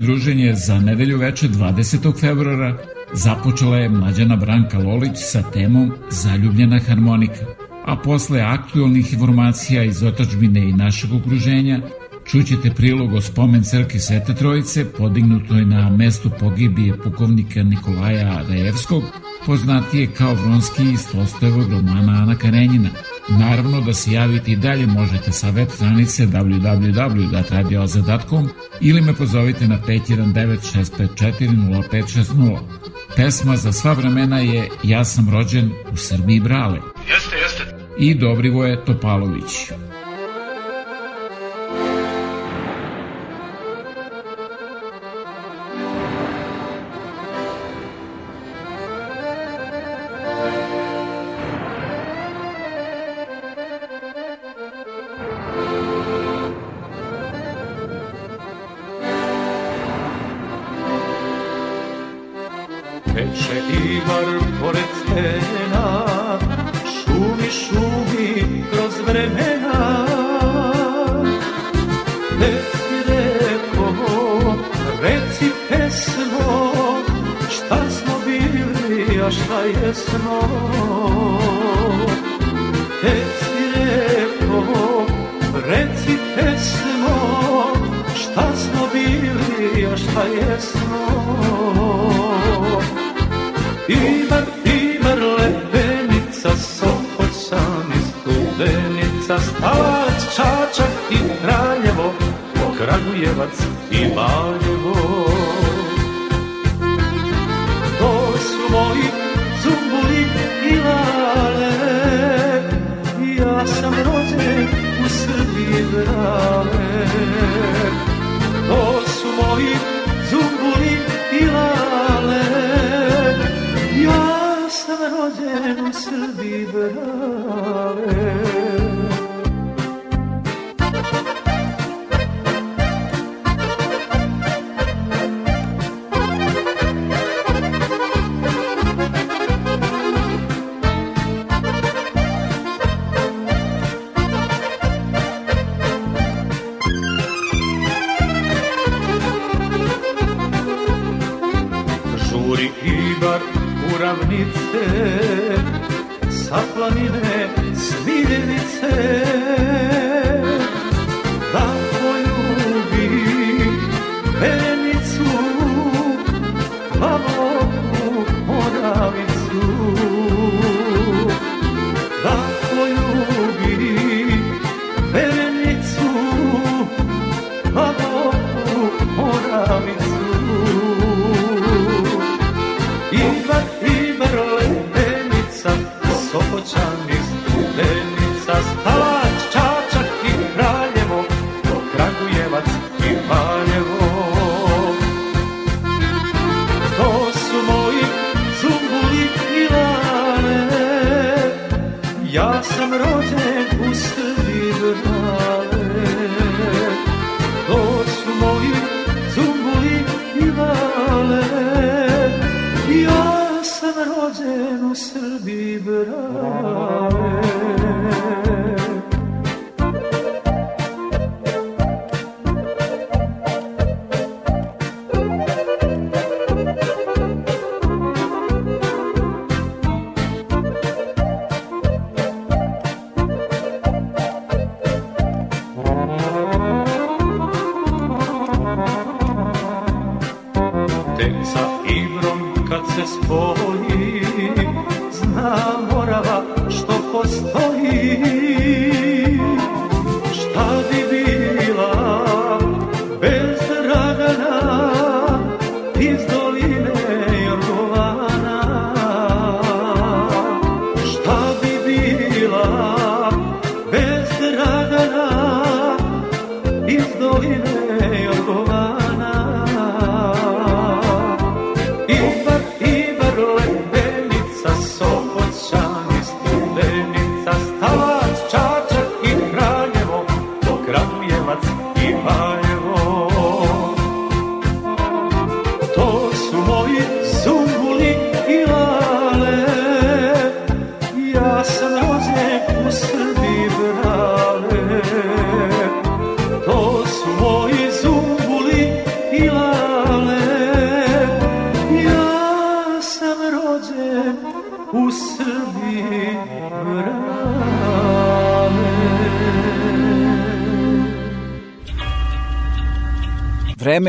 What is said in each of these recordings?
Druženje za nedelju veče 20. februara započela je mlađana Branka Lolić sa temom Zaljubljena harmonika, a posle aktualnih informacija iz otačbine i našeg okruženja čućete prilog o spomen crkvi Svete Trojice podignutoj na mestu pogibije pukovnika Nikolaja Rajevskog, poznatije kao Vronski iz Tolstojevog romana Ana Karenjina – Naravno da se javite i dalje možete sa web stranice www.radioza.com ili me pozovite na 519 654 Pesma za sva vremena je Ja sam rođen u Srbiji Brale. Jeste, jeste. I Dobrivoje Topalović.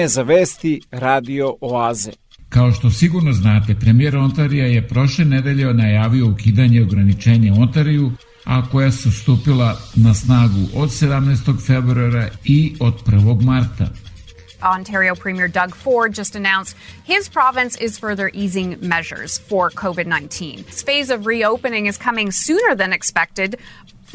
vreme za vesti Radio Oaze. Kao što sigurno znate, premijer Ontarija je prošle nedelje najavio ukidanje ograničenja Ontariju, a koja su stupila na snagu od 17. februara i od 1. marta. Ontario Premier Doug Ford just announced his province is further easing measures for COVID 19. This phase of reopening is coming sooner than expected.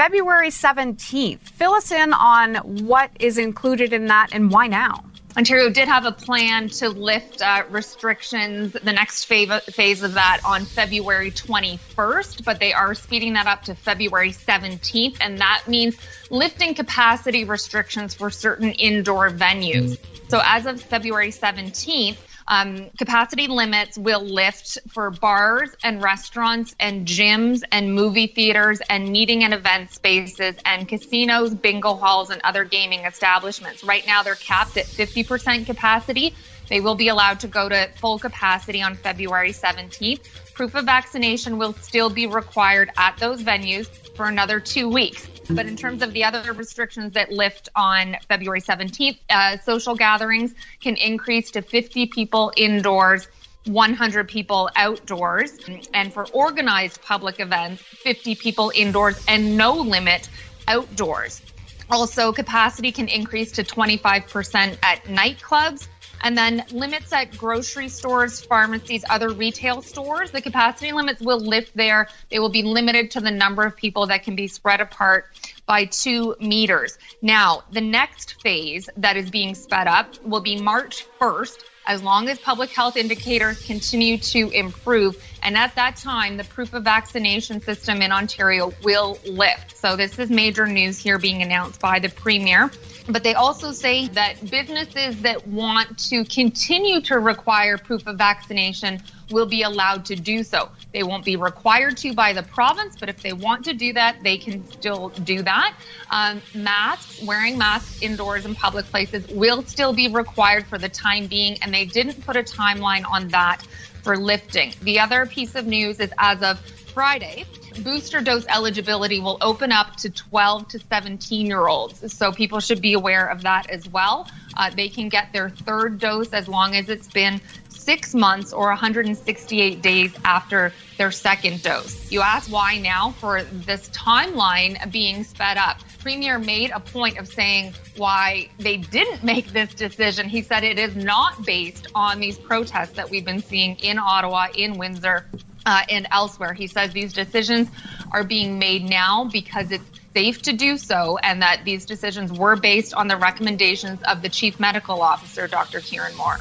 February 17th. Fill us in on what is included in that and why now. Ontario did have a plan to lift uh, restrictions, the next fav- phase of that on February 21st, but they are speeding that up to February 17th. And that means lifting capacity restrictions for certain indoor venues. Mm. So as of February 17th, um, capacity limits will lift for bars and restaurants and gyms and movie theaters and meeting and event spaces and casinos, bingo halls, and other gaming establishments. Right now, they're capped at 50% capacity. They will be allowed to go to full capacity on February 17th. Proof of vaccination will still be required at those venues for another two weeks. But in terms of the other restrictions that lift on February 17th, uh, social gatherings can increase to 50 people indoors. 100 people outdoors. And for organized public events, 50 people indoors and no limit outdoors. Also, capacity can increase to 25% at nightclubs, and then limits at grocery stores, pharmacies, other retail stores. The capacity limits will lift there. They will be limited to the number of people that can be spread apart by two meters. Now, the next phase that is being sped up will be March 1st as long as public health indicators continue to improve. And at that time, the proof of vaccination system in Ontario will lift. So this is major news here being announced by the premier. But they also say that businesses that want to continue to require proof of vaccination will be allowed to do so. They won't be required to by the province, but if they want to do that, they can still do that. Um, masks, wearing masks indoors in public places will still be required for the time being, and they didn't put a timeline on that for lifting. The other piece of news is as of Friday, booster dose eligibility will open up to 12 to 17 year olds. So people should be aware of that as well. Uh, they can get their third dose as long as it's been six months or 168 days after their second dose. You ask why now for this timeline being sped up. Premier made a point of saying why they didn't make this decision. He said it is not based on these protests that we've been seeing in Ottawa, in Windsor, uh, and elsewhere. He says these decisions are being made now because it's safe to do so and that these decisions were based on the recommendations of the chief medical officer, Dr. Kieran Moore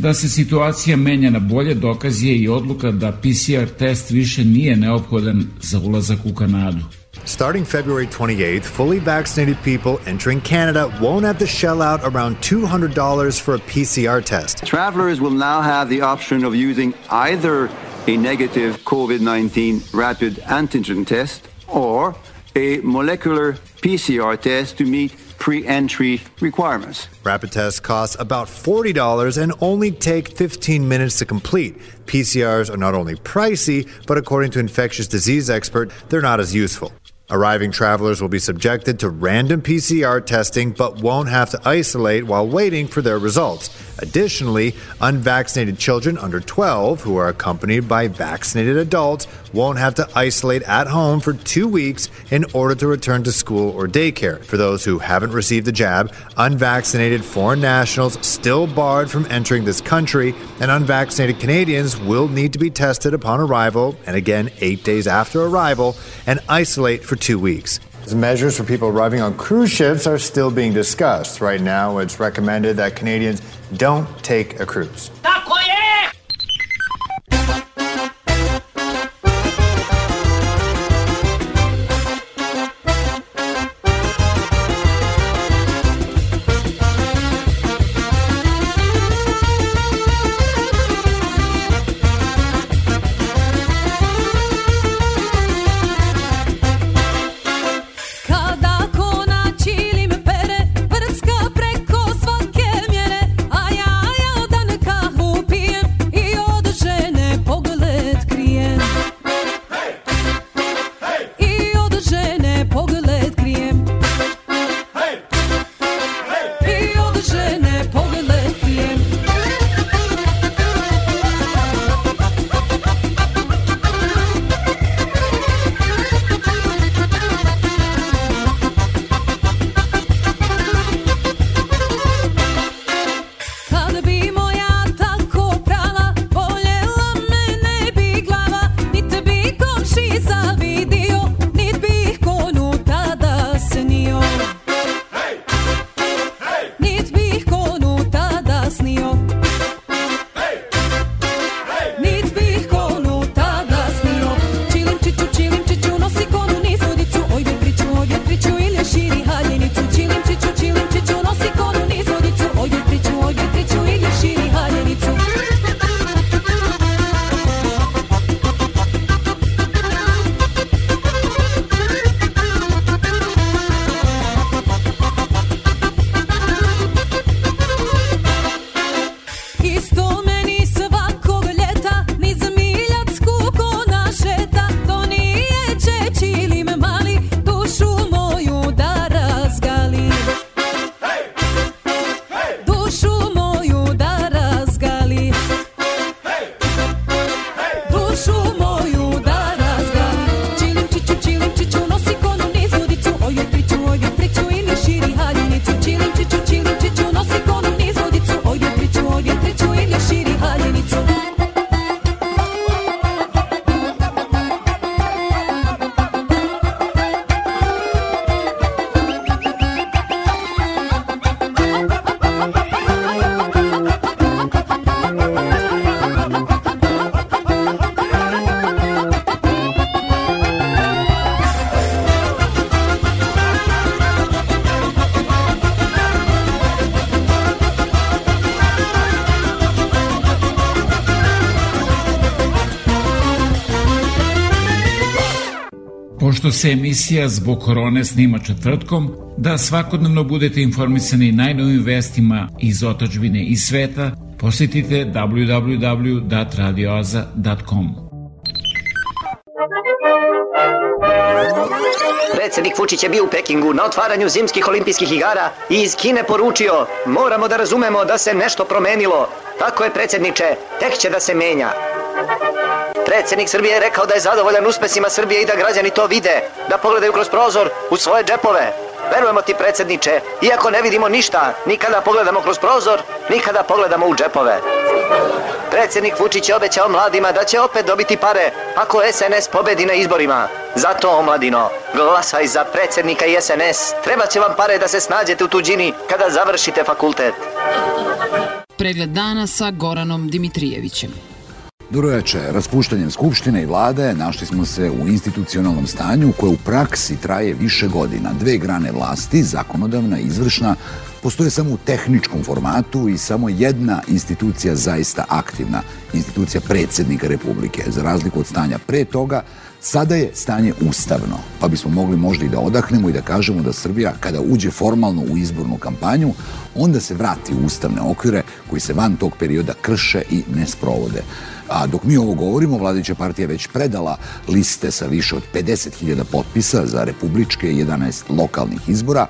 da se situacija menja na bolje dokaz je i odluka da PCR test više nije neophodan za ulazak u Kanadu. Starting February 28th, fully vaccinated people entering Canada won't have to shell out around $200 for a PCR test. Travelers will now have the option of using either a negative COVID 19 rapid antigen test or a molecular PCR test to meet pre entry requirements. Rapid tests cost about $40 and only take 15 minutes to complete. PCRs are not only pricey, but according to infectious disease expert, they're not as useful. Arriving travelers will be subjected to random PCR testing but won't have to isolate while waiting for their results. Additionally, unvaccinated children under 12 who are accompanied by vaccinated adults won't have to isolate at home for two weeks in order to return to school or daycare. For those who haven't received the jab, unvaccinated foreign nationals still barred from entering this country, and unvaccinated Canadians will need to be tested upon arrival and again eight days after arrival and isolate for two weeks. Measures for people arriving on cruise ships are still being discussed. Right now, it's recommended that Canadians don't take a cruise. Stop quiet! se emisija zbog korone snima četvrtkom, da svakodnevno budete informisani najnovim vestima iz otačbine i sveta, posetite www.radioaza.com. Predsednik Vučić je bio u Pekingu na otvaranju zimskih olimpijskih igara i iz Kine poručio moramo da razumemo da se nešto promenilo. Tako je predsedniče, tek će da se menja. Predsednik Srbije je rekao da je zadovoljan uspesima Srbije i da građani to vide da pogledaju kroz prozor u svoje džepove. Verujemo ti, predsedniče, iako ne vidimo ništa, nikada pogledamo kroz prozor, nikada pogledamo u džepove. Predsednik Vučić je obećao mladima da će opet dobiti pare ako SNS pobedi na izborima. Zato, omladino, glasaj za predsednika i SNS. Treba će vam pare da se snađete u tuđini kada završite fakultet. Pregled dana sa Goranom Dimitrijevićem. Dobroveče, raspuštanjem Skupštine i vlade našli smo se u institucionalnom stanju koje u praksi traje više godina. Dve grane vlasti, zakonodavna i izvršna, postoje samo u tehničkom formatu i samo jedna institucija zaista aktivna, institucija predsednika Republike. Za razliku od stanja pre toga, sada je stanje ustavno, pa bismo mogli možda i da odahnemo i da kažemo da Srbija, kada uđe formalno u izbornu kampanju, onda se vrati u ustavne okvire koji se van tog perioda krše i ne sprovode. A dok mi ovo govorimo, vladajuća partija već predala liste sa više od 50.000 potpisa za republičke 11 lokalnih izbora,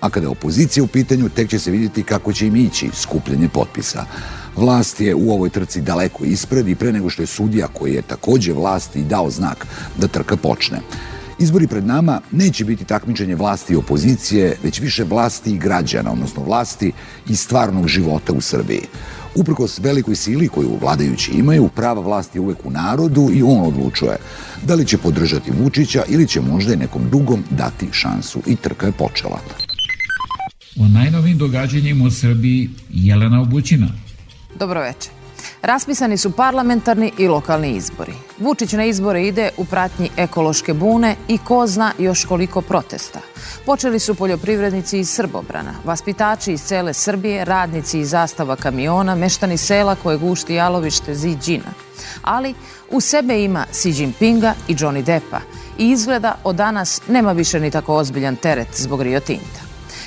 a kada je opozicija u pitanju, tek će se vidjeti kako će im ići skupljenje potpisa. Vlast je u ovoj trci daleko ispred i pre nego što je sudija koji je takođe vlast i dao znak da trka počne. Izbori pred nama neće biti takmičenje vlasti i opozicije, već više vlasti i građana, odnosno vlasti i stvarnog života u Srbiji. Uprkos velikoj sili koju vladajući imaju, prava vlast je uvek u narodu i on odlučuje da li će podržati Vučića ili će možda i nekom drugom dati šansu. I trka je počela. O najnovim događanjima u Srbiji Jelena Obućina. Dobro večer. Raspisani su parlamentarni i lokalni izbori. Vučić na izbore ide u pratnji ekološke bune i ko zna još koliko protesta. Počeli su poljoprivrednici iz Srbobrana, vaspitači iz cele Srbije, radnici iz zastava kamiona, meštani sela koje gušti jalovište Ziđina. Ali u sebe ima Xi Jinpinga i Johnny Deppa i izgleda od danas nema više ni tako ozbiljan teret zbog Rio Tinta.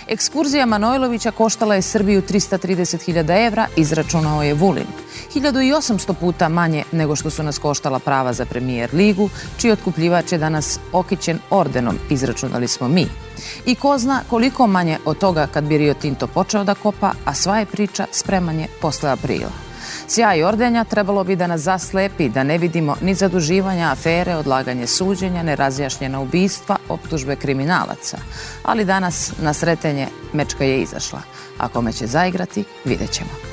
Ekskurzija Manojlovića koštala je Srbiju 330.000 evra, izračunao je Vulin. 1800 puta manje nego što su nas koštala prava za premijer ligu, čiji otkupljivač je danas okićen ordenom, izračunali smo mi. I ko zna koliko manje od toga kad bi Rio Tinto počeo da kopa, a sva je priča spremanje posle aprila. Sjaj ordenja trebalo bi da nas zaslepi, da ne vidimo ni zaduživanja afere, odlaganje suđenja, nerazjašnjena ubistva, optužbe kriminalaca. Ali danas na sretenje mečka je izašla. Ako me će zaigrati, vidjet ćemo.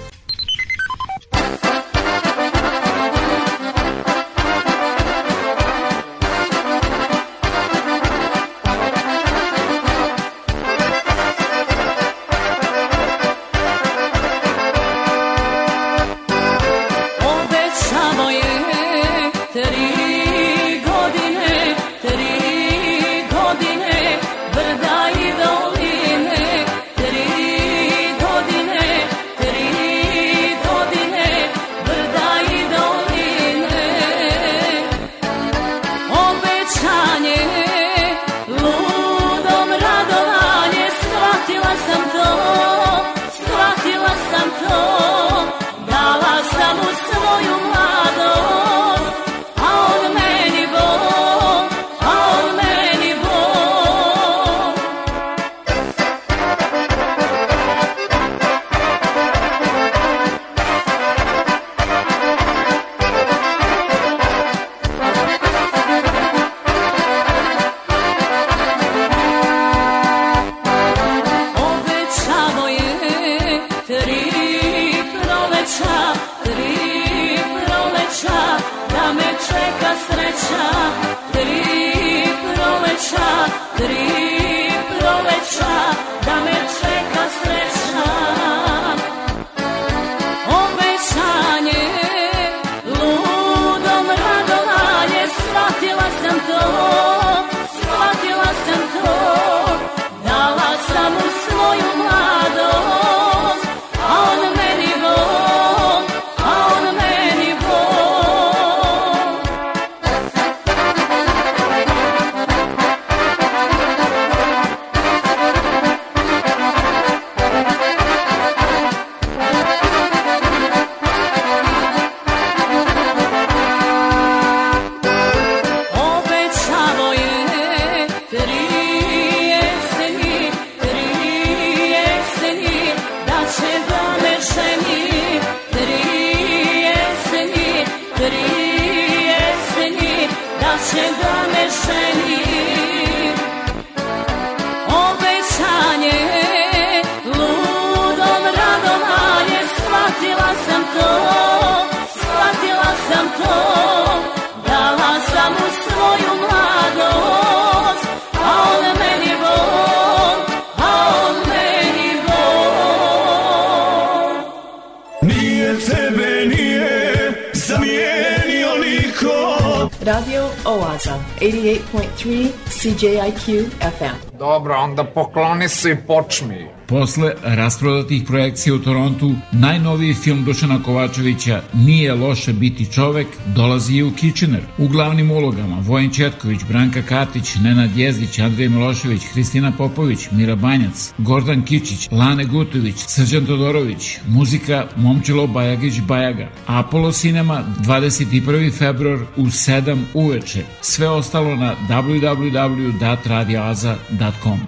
se počmi. Posle rasprodatih projekcija u Torontu, najnoviji film Dušana Kovačevića Nije loše biti čovek dolazi i u Kitchener. U glavnim ulogama Vojin Četković, Branka Katić, Nenad Jezdić, Andrej Milošević, Hristina Popović, Mira Banjac, Gordan Kičić, Lane Gutović, Srđan Todorović, muzika Momčilo Bajagić Bajaga. Apollo Cinema 21. februar u 7 uveče. Sve ostalo na www.radioaza.com.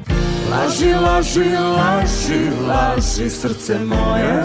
Laži, laži, laži, laži, srce moje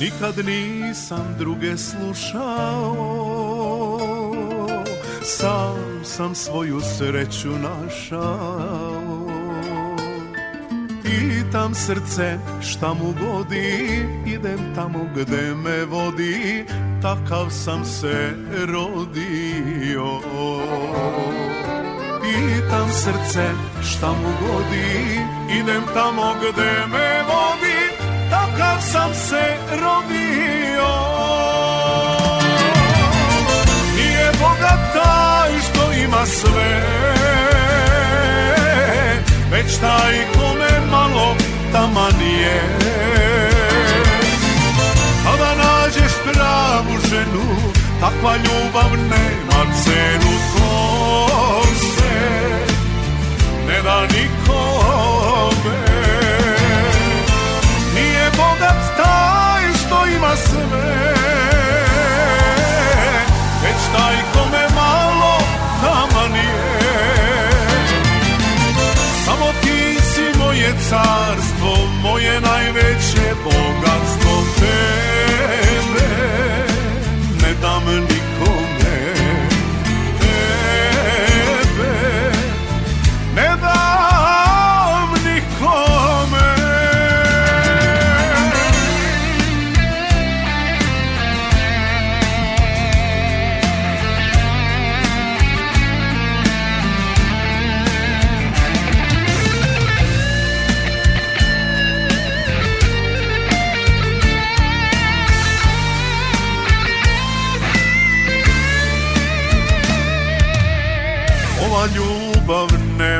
Nikad nisam druge slušao Sam sam svoju sreću našao pitam srce šta mu godi Idem tamo gde me vodi Takav sam se rodio Pitam srce šta mu godi Idem tamo gde me vodi Takav sam se rodio Nije Boga taj što ima sve Već taj kome malo taman je Kada nađeš pravu ženu Takva ljubav nema cenu To se ne da nikome Nije bogat taj što ima sve Već taj carstvo, moje najveće bogatstvo te.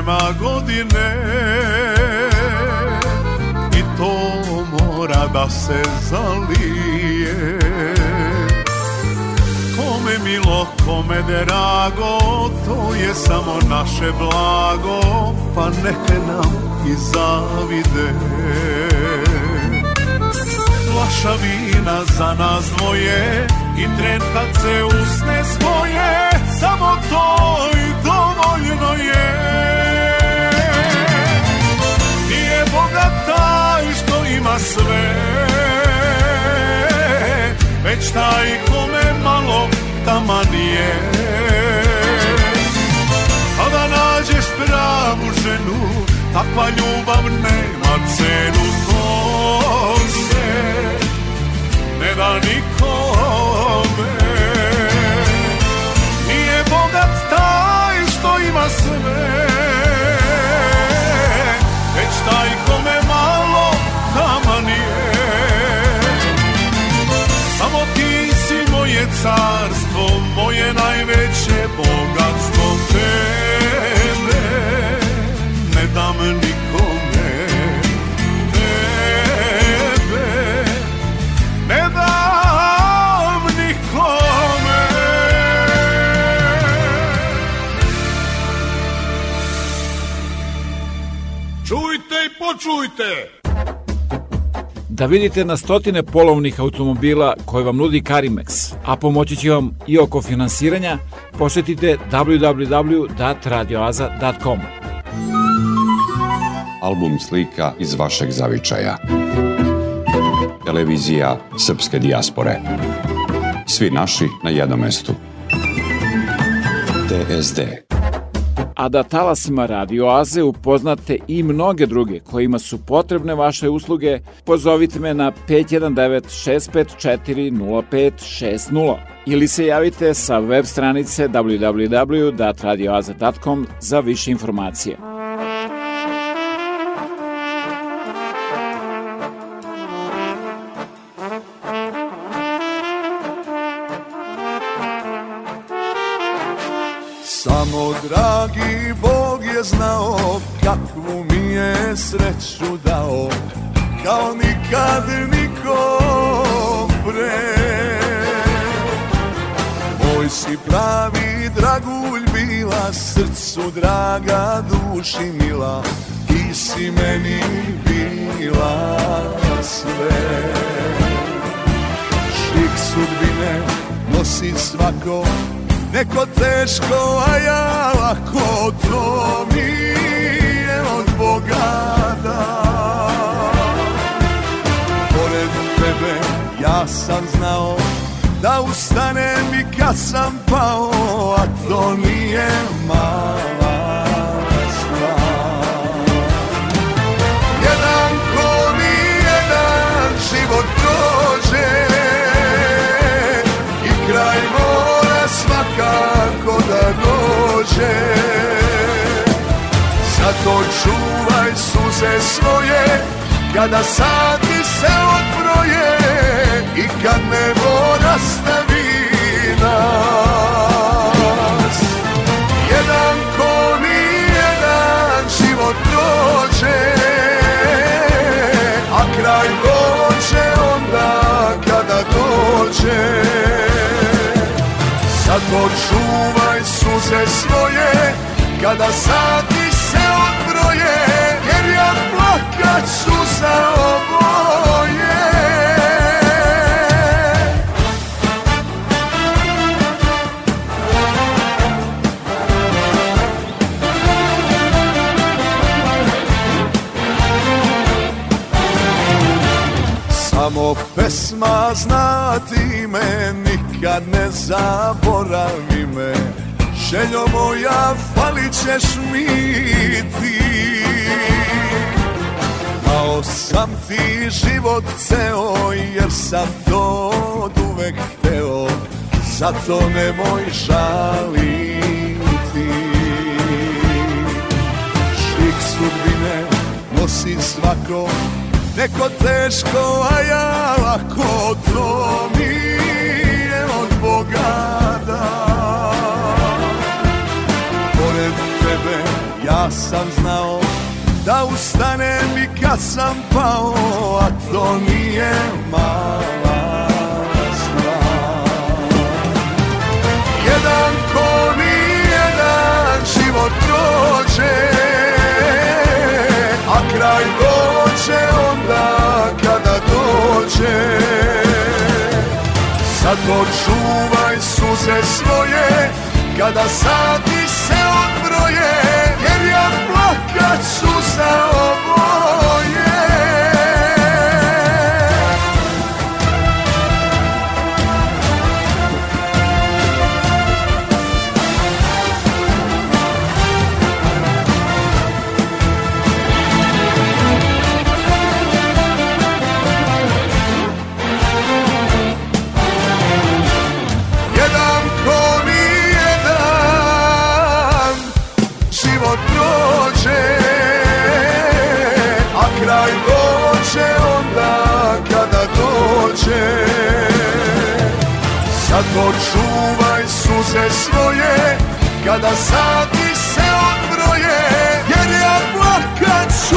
nema godine i to mora da se zalije Kome milo, kome drago, to je samo naše blago, pa neke nam i zavide Flaša vina za nas dvoje i tren kad se usne svoje, samo to i dovoljno je sve Već taj kome malo taman je Kada pa nađeš pravu ženu Takva ljubav nema cenu To se ne da nikome Nije bogat taj što ima sve je carstvo, moje najveće bogatstvo tebe ne dam nikome tebe ne dam nikome Čujte i počujte da vidite na stotine polovnih automobila koje vam nudi Carimex, a pomoći će vam i oko finansiranja, posetite www.radioaza.com. Album slika iz vašeg zavičaja. Televizija Srpske dijaspore. Svi naši na jednom mestu. TSD a da talasima radioaze upoznate i mnoge druge kojima su potrebne vaše usluge, pozovite me na 519 654 0560 ili se javite sa web stranice www.datradioaze.com za više informacije. znao kakvu mi je sreću dao Kao nikad nikom pre Moj si pravi dragulj bila Srcu draga, duši mila Ti si meni bila sve Šik sudbine nosi svako Neko teško, a ja lako To mi je od Boga da. Pored tebe ja sam znao Da ustanem i kad sam pao A to nije malo Zato čuvaj suze svoje Kada sati se odbroje I kad nebo nastavi nas Jedan ko jedan život prođe A kraj dođe onda kada dođe Zato čuvaj suze svoje Kada sati se odbroje Jer ja plakaću za oboje Samo pesma zna ti me, nikad ne zaboravi me Željo moja, falit ćeš mi ti Dao sam ti život ceo, jer sam to od uvek hteo Zato nemoj žaliti Šik sudbine nosi svako Neko teško, a ja lako To mi je od Boga dao tebe ja sam znao Da ustanem i kad sam pao, a to nije mala stvar Jedan ko nijedan život prođe A kraj dođe onda kada dođe Zato čuvaj suze svoje Kada sati se odbroje Jer ja plakat su za oboje Zato čuvaj suze svoje Kada sati se odbroje Jer ja plakat ću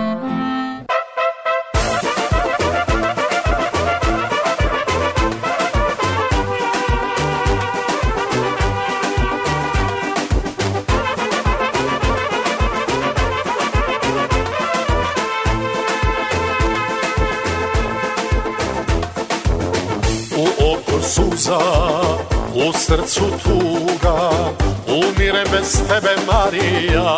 tebe Marija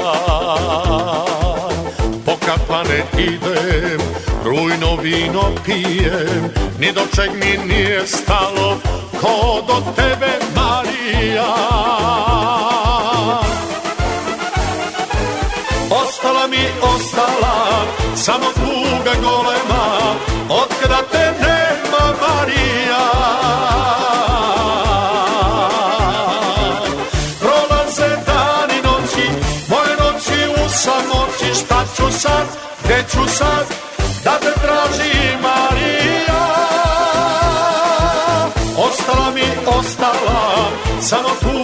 Pokapane idem, rujno vino pijem Ni do čeg mi nije stalo, ko do tebe Marija Ostala mi ostala, samo tuga golema Od kada te ne te traži Marija Ostala mi ostala, samo tu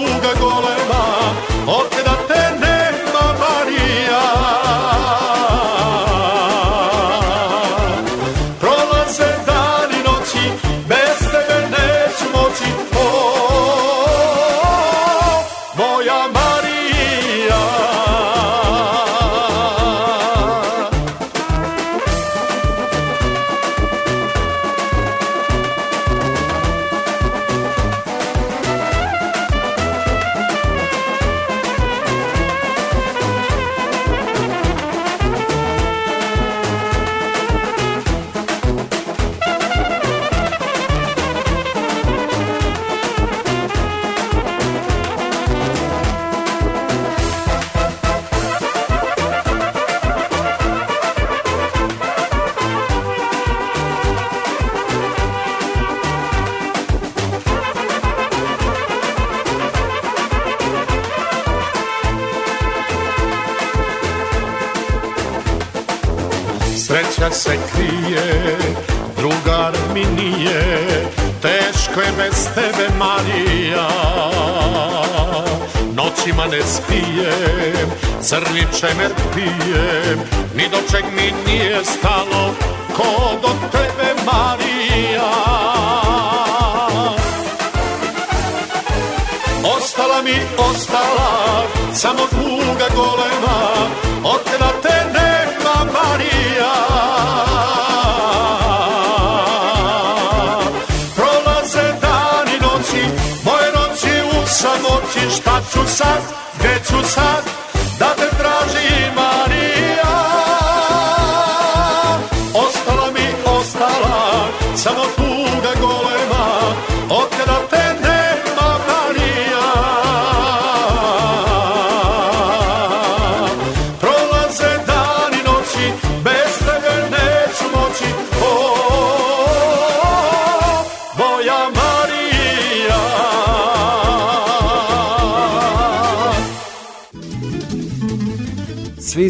crni čemer pijem, ni do čeg mi nije stalo, ko do tebe Marija. Ostala mi, ostala, samo tuga golema, od tebe te nema Marija.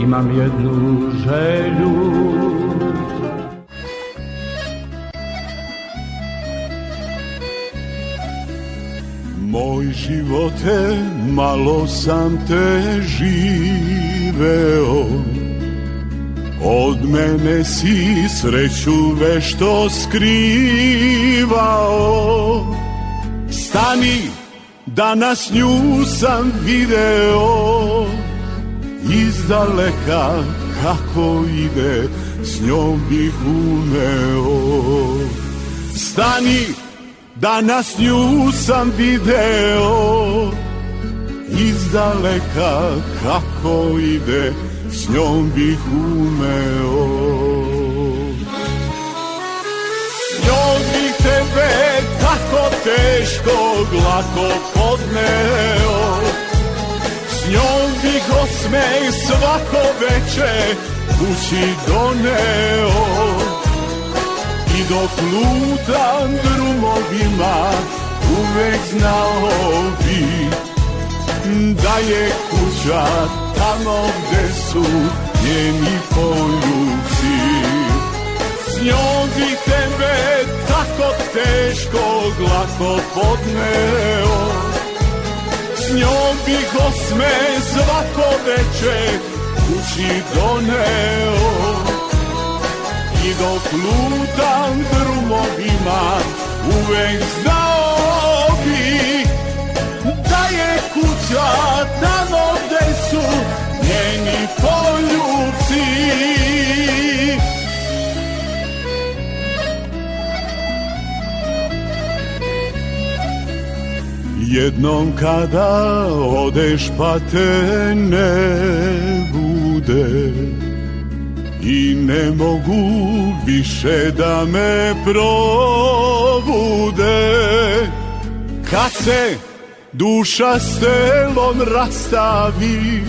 imam jednu želju Moj živote malo sam te živeo Od mene si sreću vešto skrivao Stani, danas nju sam video izdaleka kako ide s njom bih uneo stani danas nju sam video izdaleka kako ide s njom bih umeo s njom bih tebe tako teško glako podneo S njom bi osmej svako veče kući doneo I dok lutam drumovima uvek znao bi Da je kuća tamo gde su njeni poljuci S njom bi tebe tako teško glako podneo njom bi gosme svako veče kući doneo I dok lutam drumovima uvek znao bi Da je kuća tamo gde su njeni poljubci Jednom kada odeš pa te ne bude I ne mogu više da me probude Kad se duša s telom rastavi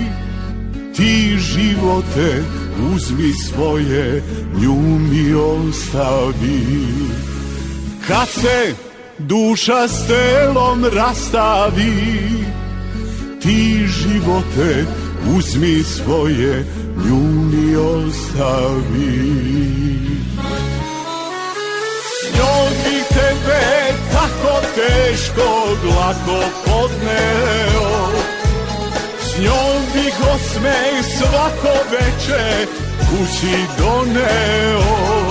Ti živote uzmi svoje, nju mi ostavi Kad se duša s telom rastavi ti živote uzmi svoje njuni ostavi njom bih tebe tako teško glako podneo s njom bih osmeh svako veče kući doneo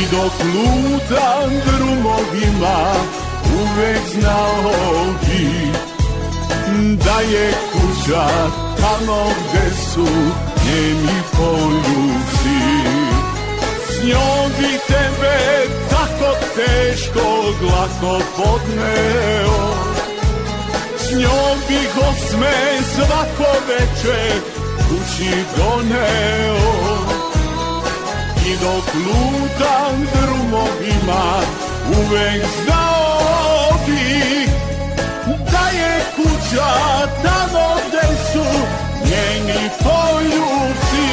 I dok lutam drumovima Uvek znao bi Da je kuća tamo gde su Njeni poljubci S njom bi tebe tako teško Glako podneo S njom bih osme svako veče Kući doneo I dok lutam drumovima Uvek znao bih Da je kuća tamo gde su Njeni poljubci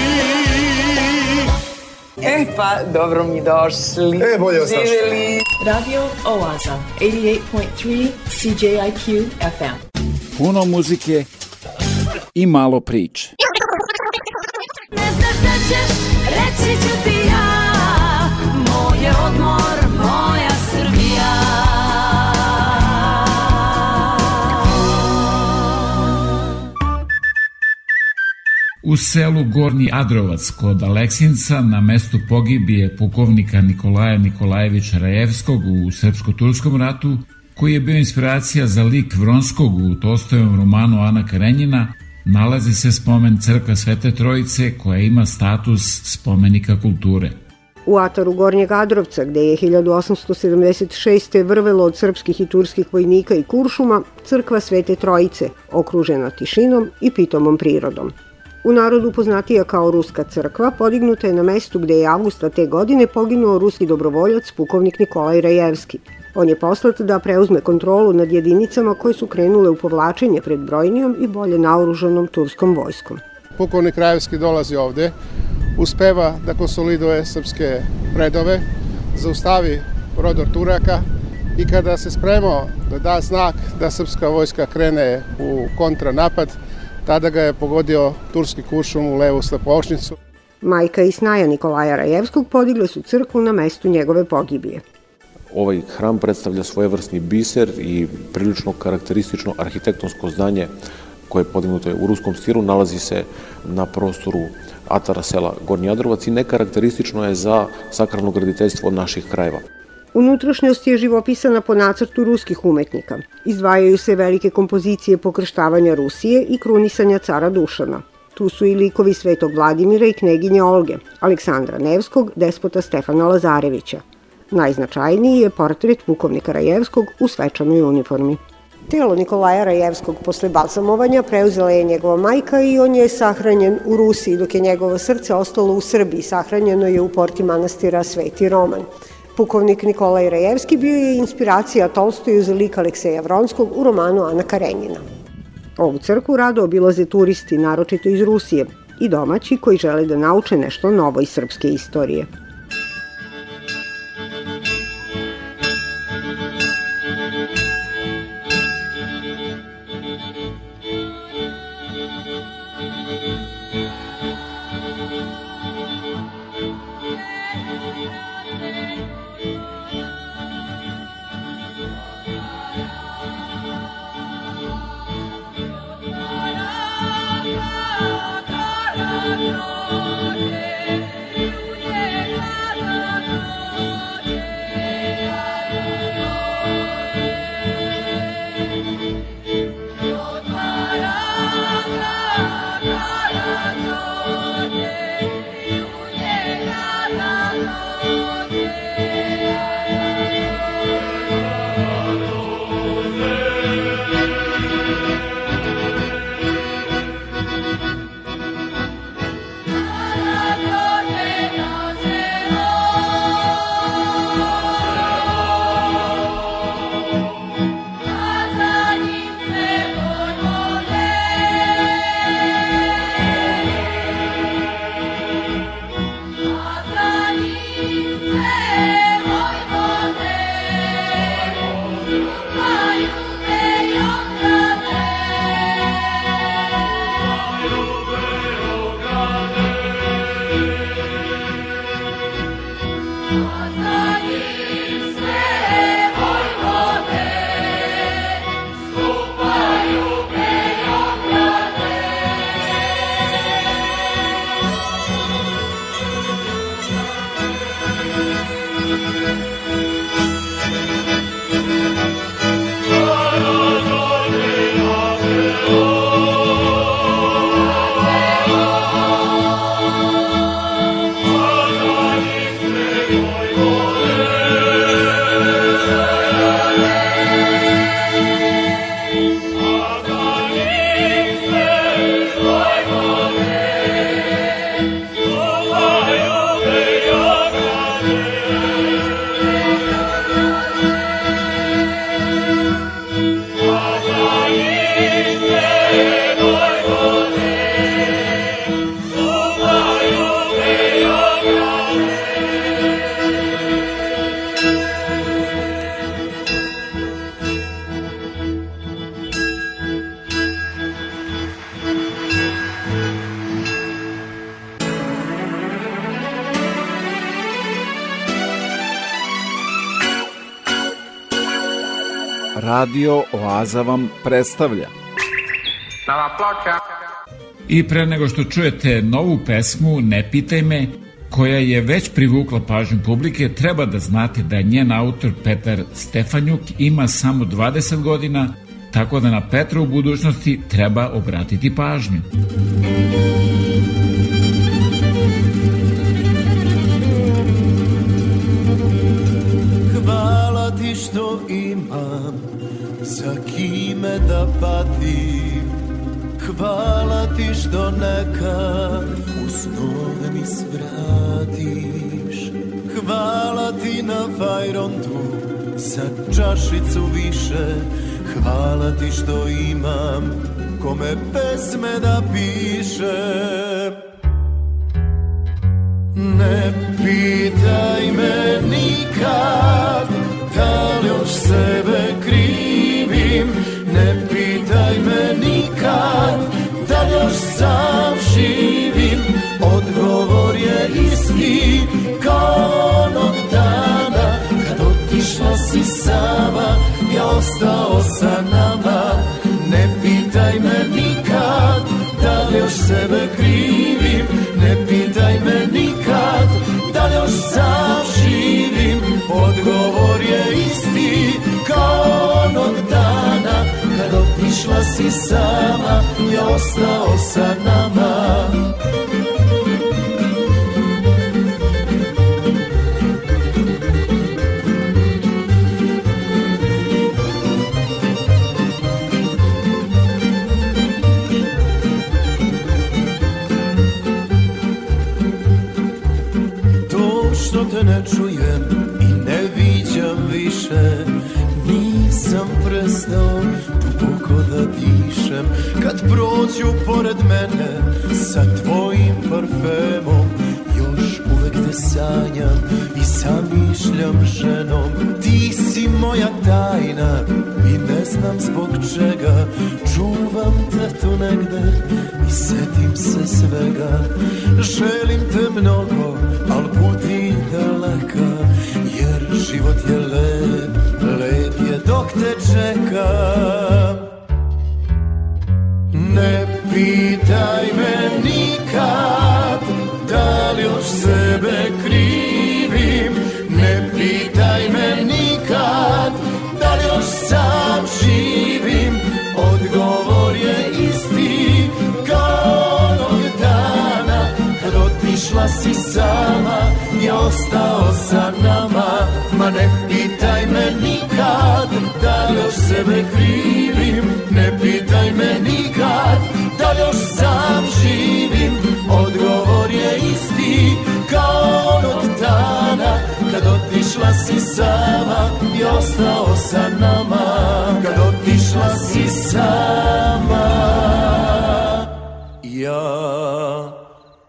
E pa, dobro mi došli. E, bolje vas Radio Oaza, 88.3 CJIQ FM. Puno muzike i malo priče. Ne znaš da ćeš, reći ću ti U selu Gornji Adrovac kod Aleksinca na mestu pogibije pukovnika Nikolaja Nikolajevića Rajevskog u Srpsko-Turskom ratu, koji je bio inspiracija za lik Vronskog u Tostojevom romanu Ana Karenjina, nalazi se spomen Crkva Svete Trojice koja ima status spomenika kulture. U ataru Gornjeg Adrovca, gde je 1876. vrvelo od srpskih i turskih vojnika i kuršuma, crkva Svete Trojice, okružena tišinom i pitomom prirodom. U narodu poznatija kao Ruska crkva, podignuta je na mestu gde je avgusta te godine poginuo ruski dobrovoljac pukovnik Nikolaj Rajevski. On je poslat da preuzme kontrolu nad jedinicama koje su krenule u povlačenje pred brojnijom i bolje naoružanom turskom vojskom pukovnik Krajevski dolazi ovde, uspeva da konsoliduje srpske redove, zaustavi prodor Turaka i kada se spremao da da znak da srpska vojska krene u kontranapad, tada ga je pogodio turski kuršum u levu slapošnicu. Majka i snaja Nikolaja Rajevskog podigle su crkvu na mestu njegove pogibije. Ovaj hram predstavlja svojevrsni biser i prilično karakteristično arhitektonsko zdanje koje je podignuto u ruskom stilu, nalazi se na prostoru Atara sela Gornji Adrovac i nekarakteristično je za sakralno graditeljstvo naših krajeva. Unutrašnjost je živopisana po nacrtu ruskih umetnika. Izdvajaju se velike kompozicije pokrštavanja Rusije i krunisanja cara Dušana. Tu su i likovi Svetog Vladimira i kneginje Olge, Aleksandra Nevskog, despota Stefana Lazarevića. Najznačajniji je portret pukovnika Rajevskog u svečanoj uniformi. Telo Nikolaja Rajevskog posle balsamovanja preuzela je njegova majka i on je sahranjen u Rusiji, dok je njegovo srce ostalo u Srbiji. Sahranjeno je u porti manastira Sveti Roman. Pukovnik Nikolaj Rajevski bio je inspiracija Tolstoju za lik Alekseja Vronskog u romanu Ana Karenjina. Ovu crku rado obilaze turisti, naročito iz Rusije, i domaći koji žele da nauče nešto novo iz srpske istorije. Radio Oaza vam predstavlja. Da I pre nego što čujete novu pesmu Ne pitaj me, koja je već privukla pažnju publike, treba da znate da njen autor Petar Stefanjuk ima samo 20 godina, tako da na Petra u budućnosti treba obratiti pažnju. Muzika što imam za kime da patim Hvala ti što nekad u snove mi svratiš Hvala ti na fajrontu za čašicu više Hvala ti što imam kome pesme da piše Ne pitaj me nikad da li još sebe krivim Ne pitaj me nikad da li još sam živim Odgovor je isti kao onog dana Kad otišla si sama, ja ostao sa nama Ne pitaj me nikad da li još sebe krivim Ne pitaj me nikad da li još sam odgovor je isti kao onog dana kad otišla si sama, i ostao sa nama. prođu pored mene sa tvojim parfemom Još uvek te sanjam i zamišljam ženom Ti si moja tajna i ne znam zbog čega Čuvam te tu negde i setim se svega Želim te mnogo, al puti daleka Jer život je lep, lep je dok te čekam Ne pitaj me nikad Da li još sebe krijem si sama i ostao sa nama Ma ne pitaj me nikad da li još sebe krivim Ne pitaj me nikad da li još sam živim Odgovor je isti kao onog dana Kad otišla si sama i ostao sa nama Kad otišla si sama Ja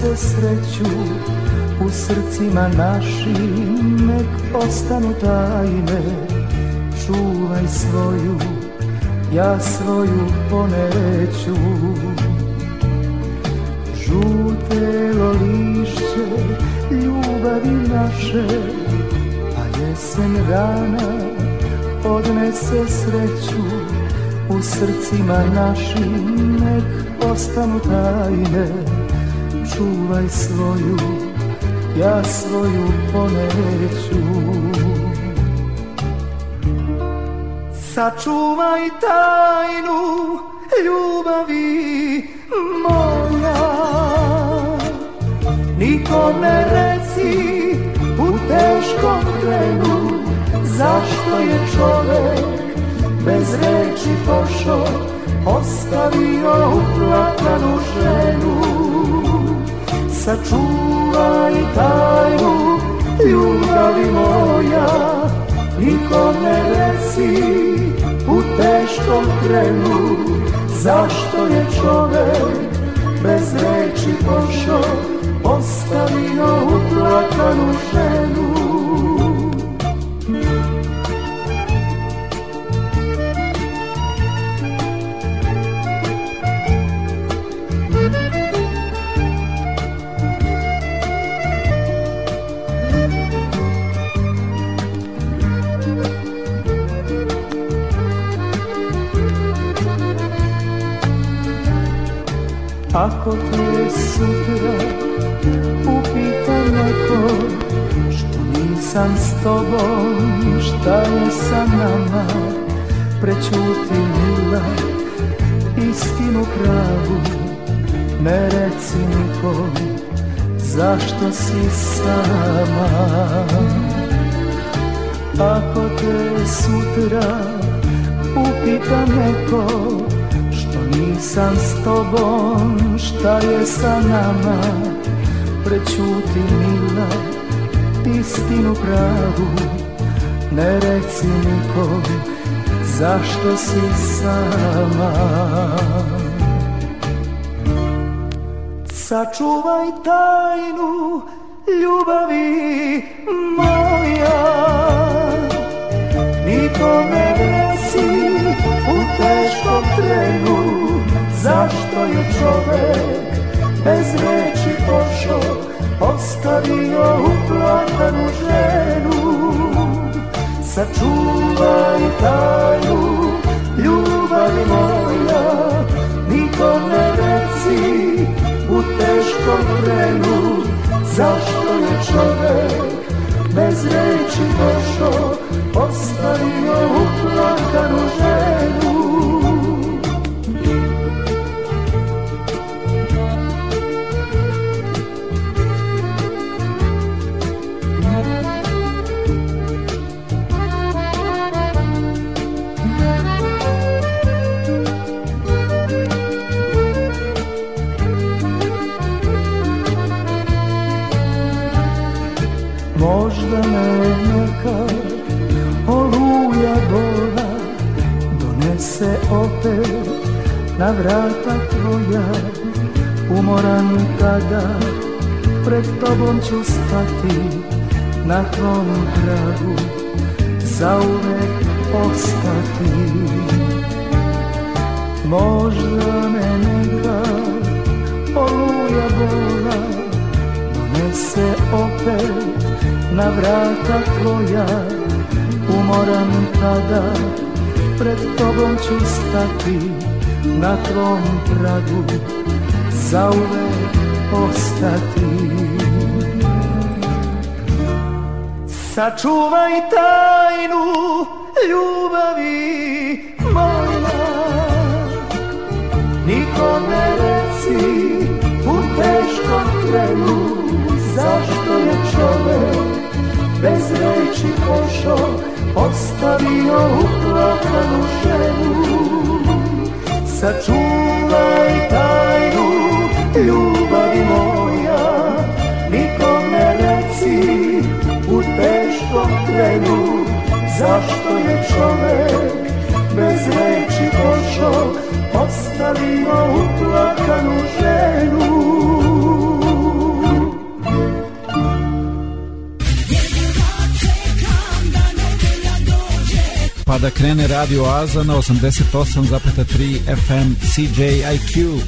se sreću u srcima našim Nek ostanu tajne, čuvaj svoju, ja svoju poneću žute lišće ljubavi naše Pa jesen rana odnese sreću U srcima našim nek ostanu tajne čuvaj svoju, ja svoju poneću. Sačuvaj tajnu ljubavi moja, nikom ne reci u teškom trenu, zašto je čovek bez reči pošao, ostavio uplakanu ženu sačuvaj tajnu ljubavi moja Nikom ne reci u teškom trenu Zašto je čovek bez reči pošao Ostavio uplakanu ženu Ako te sutra upita neko Što nisam s tobom, šta je sa nama prečuti mila, istinu pravu Ne reci nikom, zašto si sama Ako te sutra upita neko sam s tobom, šta je sa nama Prećuti mila, istinu pravu Ne reci nikom, zašto si sama Sačuvaj tajnu ljubavi moja Nikome ne reci u teškom trenu Zašto je čovek bez reči pošao Ostavio uplatanu ženu Sačuvaj tajnu ljubav moja Nikom ne reci u teškom vremenu Zašto je čovek bez reči došao Ostavio uplatanu ženu ću stati na tvom pragu Zauvek ostati Možda me neka oluja bola se opet na vrata tvoja Umoran tada pred tobom ću stati Na tvom pragu zauvek ostati Sačuvaj tajnu ljubavi moja Niko ne reci u teškom trenu Zašto je čovek bez reći pošao Ostavio uplakanu ženu Sačuvaj tajnu ljubavi moja vremenu Zašto je čovek bez reči došao Ostavio uplakanu ženu pa da krene Radio Aza na 88,3 FM CJIQ.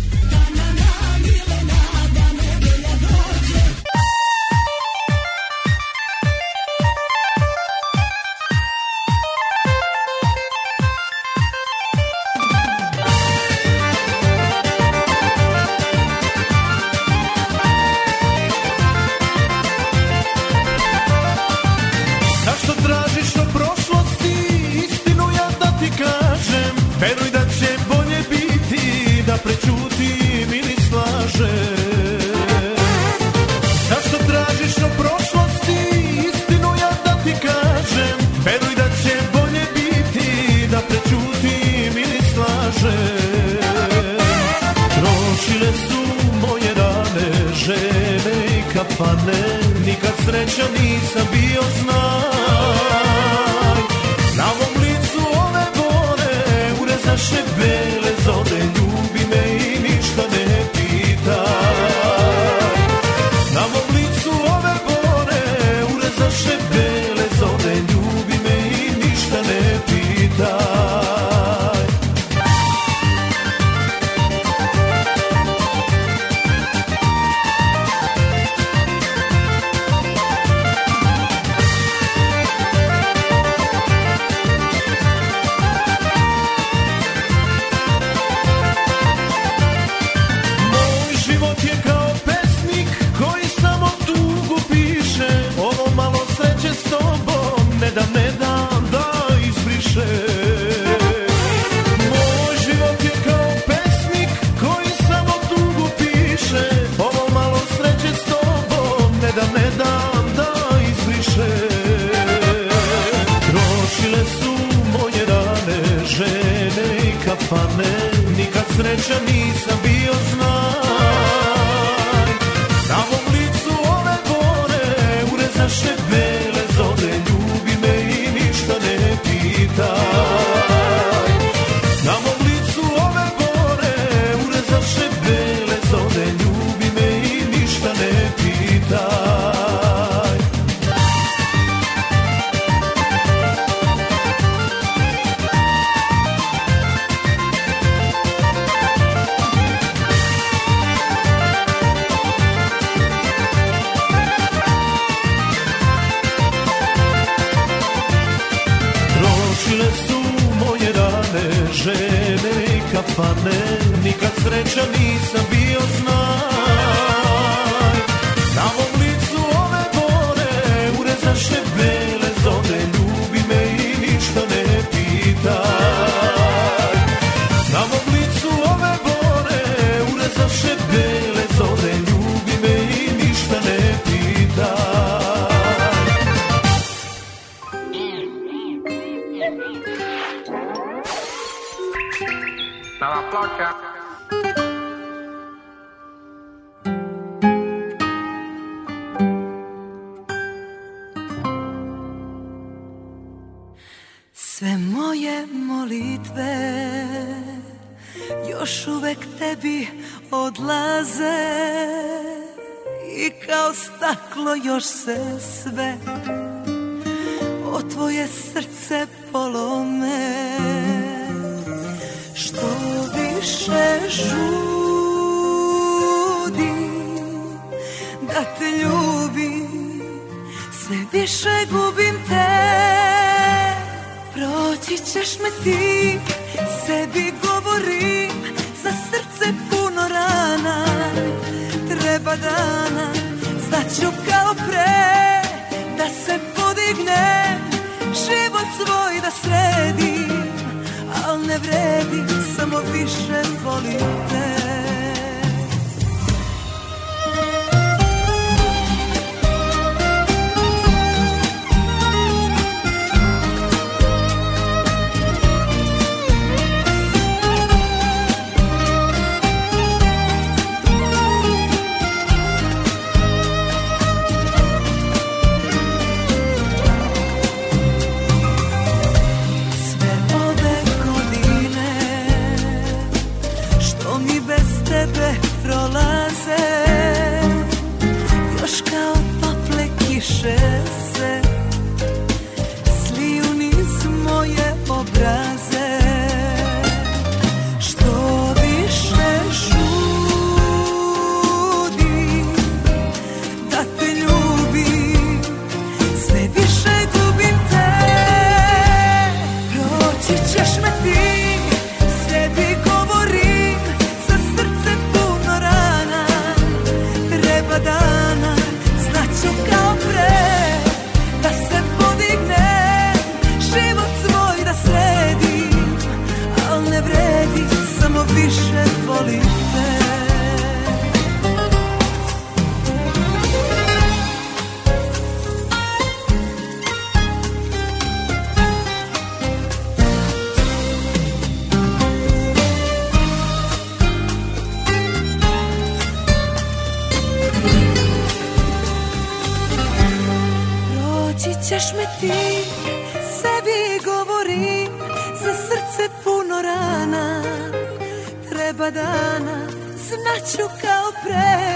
dana znaću kao pre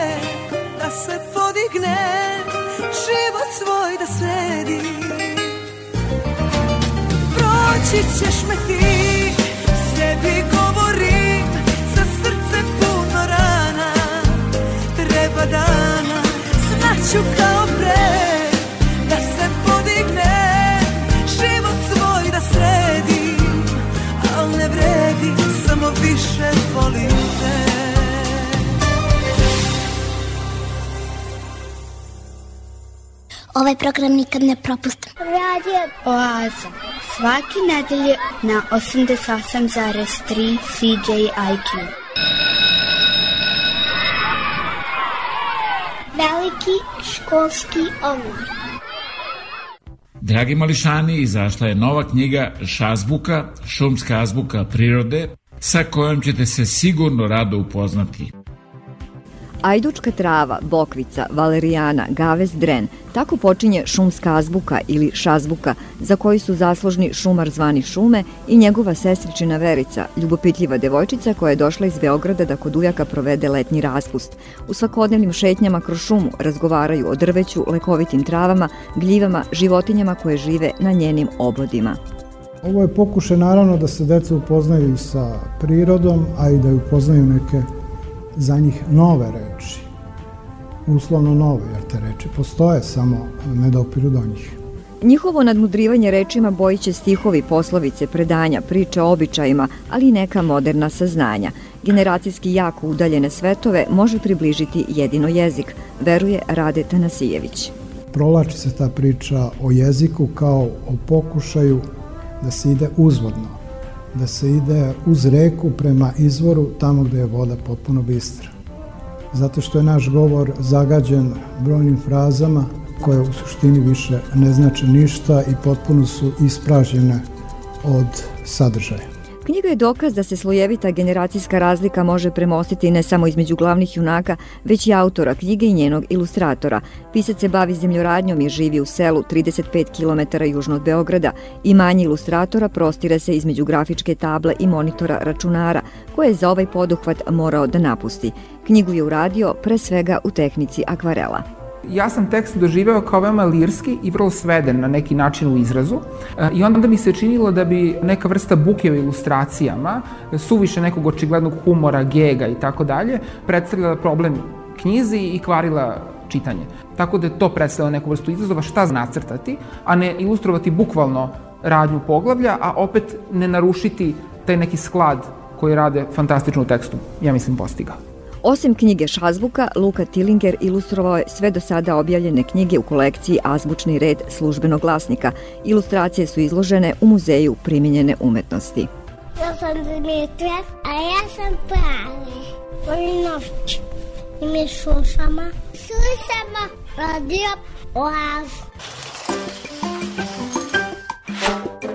da se podigne život svoj da sredi proći ćeš me ti sebi govorim sa srce puno rana treba dana znaću kao pre više volim te Ovaj program nikad ne propustam. Radio Oaza. Svaki nedelje na 88,3 CJIQ. Veliki školski omor. Dragi mališani, izašla je nova knjiga Šazbuka, šumska azbuka prirode, sa kojom ćete se sigurno rado upoznati. Ajdučka trava, bokvica, valerijana, gavez, dren, tako počinje šumska azbuka ili šazbuka, za koji su zaslužni šumar zvani šume i njegova sestričina Verica, ljubopitljiva devojčica koja je došla iz Beograda da kod ujaka provede letnji raspust. U svakodnevnim šetnjama kroz šumu razgovaraju o drveću, lekovitim travama, gljivama, životinjama koje žive na njenim obodima. Ovo je pokušaj naravno da se deca upoznaju i sa prirodom, a i da upoznaju neke za njih nove reči. Uslovno nove, jer te reči postoje, samo ne dopiru da do njih. Njihovo nadmudrivanje rečima bojiće stihovi, poslovice, predanja, priče o običajima, ali i neka moderna saznanja. Generacijski jako udaljene svetove može približiti jedino jezik, veruje Rade Tanasijević. Prolači se ta priča o jeziku kao o pokušaju da se ide uzvodno, da se ide uz reku prema izvoru tamo gde je voda potpuno bistra. Zato što je naš govor zagađen brojnim frazama koje u suštini više ne znače ništa i potpuno su ispražnjene od sadržaja. Knjiga je dokaz da se slojevita generacijska razlika može premostiti ne samo između glavnih junaka, već i autora knjige i njenog ilustratora. Pisac se bavi zemljoradnjom i živi u selu 35 km južno od Beograda. Imanje ilustratora prostire se između grafičke table i monitora računara, koje je za ovaj poduhvat morao da napusti. Knjigu je uradio pre svega u tehnici akvarela ja sam tekst doživeo kao veoma lirski i vrlo sveden na neki način u izrazu i onda mi se činilo da bi neka vrsta buke u ilustracijama, suviše nekog očiglednog humora, gega i tako dalje, predstavljala problem knjizi i kvarila čitanje. Tako da je to predstavljalo neku vrstu izazova šta nacrtati, a ne ilustrovati bukvalno radnju poglavlja, a opet ne narušiti taj neki sklad koji rade fantastično u tekstu, ja mislim, postigao. Osim knjige Šazbuka, Luka Tilinger ilustrovao je sve do sada objavljene knjige u kolekciji Azbučni red službenog glasnika. Ilustracije su izložene u Muzeju primijenjene umetnosti. Ja sam Dimitra, a ja sam Prane. Volim noć. I mi slušamo. Slušamo radio Oaz.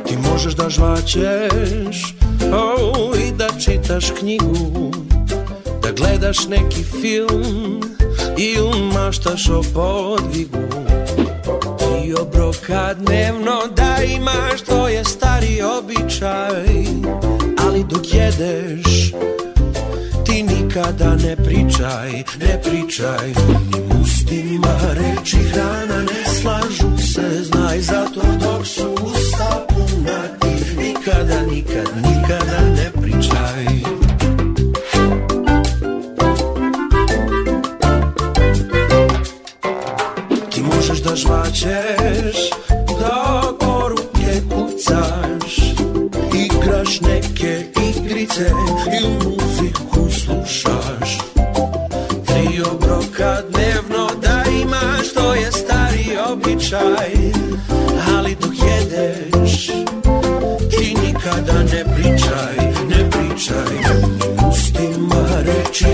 Ti možeš da žvaćeš, oh, i da čitaš knjigu gledaš neki film i umaštaš o podvigu i obroka dnevno da imaš to je stari običaj ali dok jedeš ti nikada ne pričaj ne pričaj ni ustima reči hrana ne slažu se znaj zato dok su usta puna ti nikada nikad nikada ne pričaj pričaj, ali dok jedeš Ti nikada ne pričaj, ne pričaj Ustima reći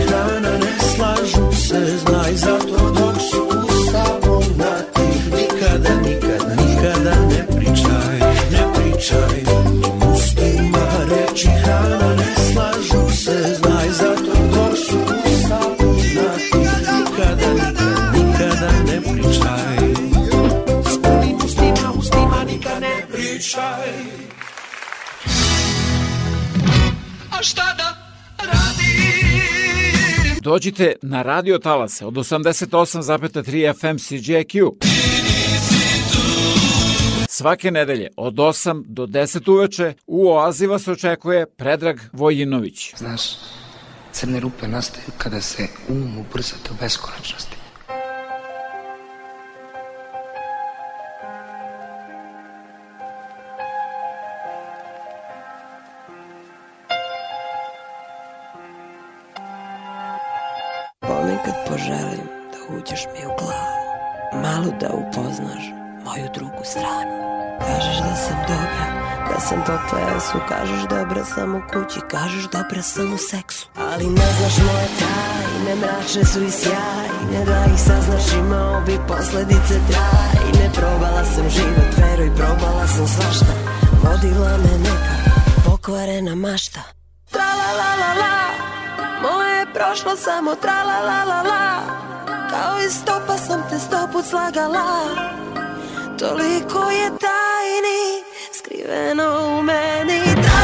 Dođite na Radio Talase od 88,3 FM CGIQ. Svake nedelje od 8 do 10 uveče u Oazi vas očekuje Predrag Vojinović. Znaš, crne rupe nastaju kada se um ubrza u beskonačnosti. malo da upoznaš moju drugu stranu. Kažeš da sam dobra, da sam po pesu, kažeš dobra sam u kući, kažeš dobra sam u seksu. Ali ne znaš moje tajne, mračne su i sjajne, da ih saznaš imao bi posledice trajne. Probala sam život, veruj, probala sam svašta, vodila me neka pokvarena mašta. Tra la la la la, moje prošlo samo tra la la la la. Kao i stopa sam te sto put slagala Toliko je tajni skriveno u meni da.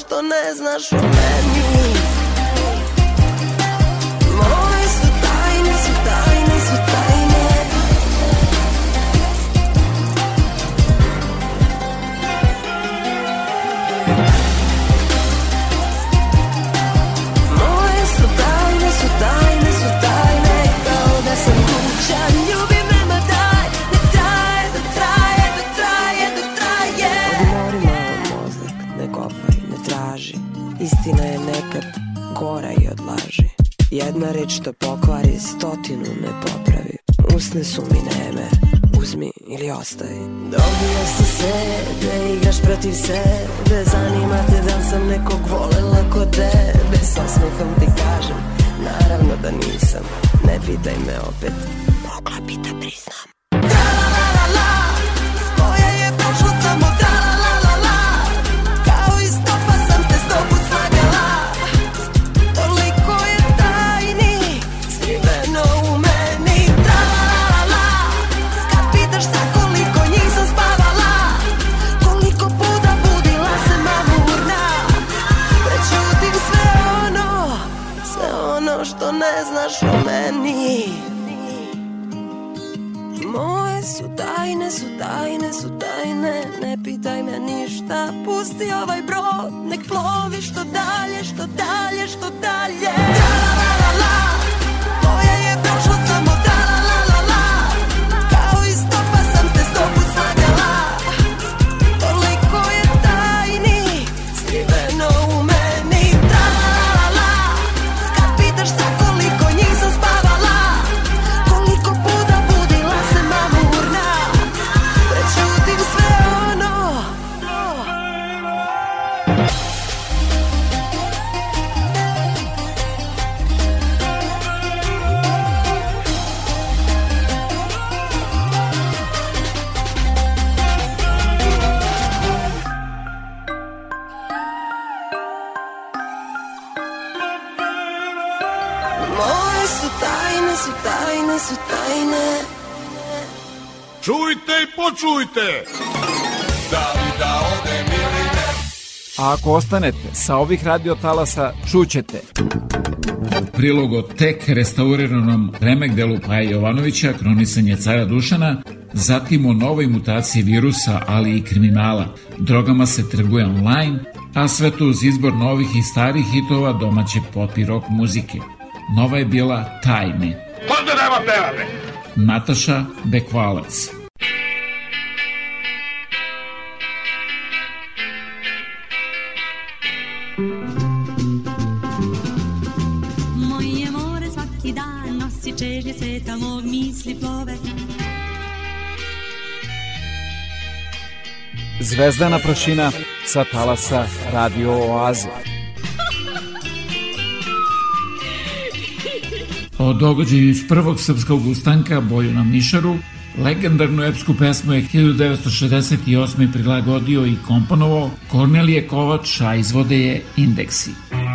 что не знаешь. Jedna reč što pokvari, stotinu ne popravi Usne su mi neme, uzmi ili ostaj Dobio si sebe, igraš protiv sebe Zanima te da sam nekog volela ko tebe S osmehom ti kažem, naravno da nisam Ne pitaj me opet, mogla bi da priznam kažu meni Moje su tajne, su tajne, su tajne Ne pitaj me ništa, pusti ovaj brod Nek plovi što dalje, što dalje, što dalje čujte! Da li da odem ili ne? A ako ostanete, sa ovih radio talasa čućete. Prilogo tek restauriranom Remegdelu Paja Jovanovića, kronisanje cara Dušana, zatim o novoj mutaciji virusa, ali i kriminala. Drogama se trguje online, a sve to uz izbor novih i starih hitova domaće pop i rock muzike. Nova je bila Tajme. Pozdrava pevame! Nataša Bekvalac. si plove Zvezdana prašina sa talasa Radio Oaze. O događaju iz prvog srpskog ustanka Boju na Mišaru, legendarnu epsku pesmu je 1968. prilagodio i komponovao Kornelije Kovač, a izvode je Indeksi. Indeksi.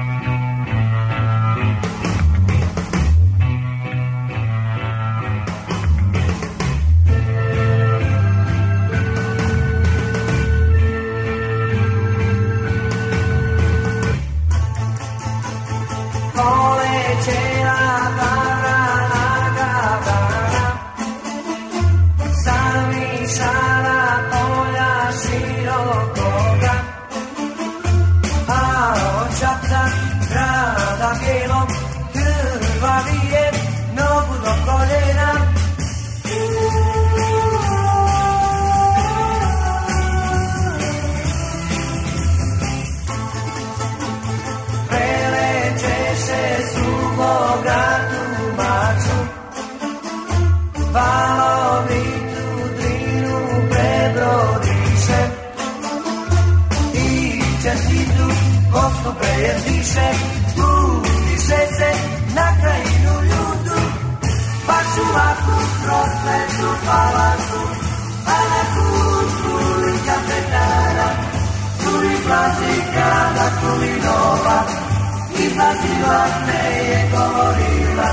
dominova Izlaziva se je govorila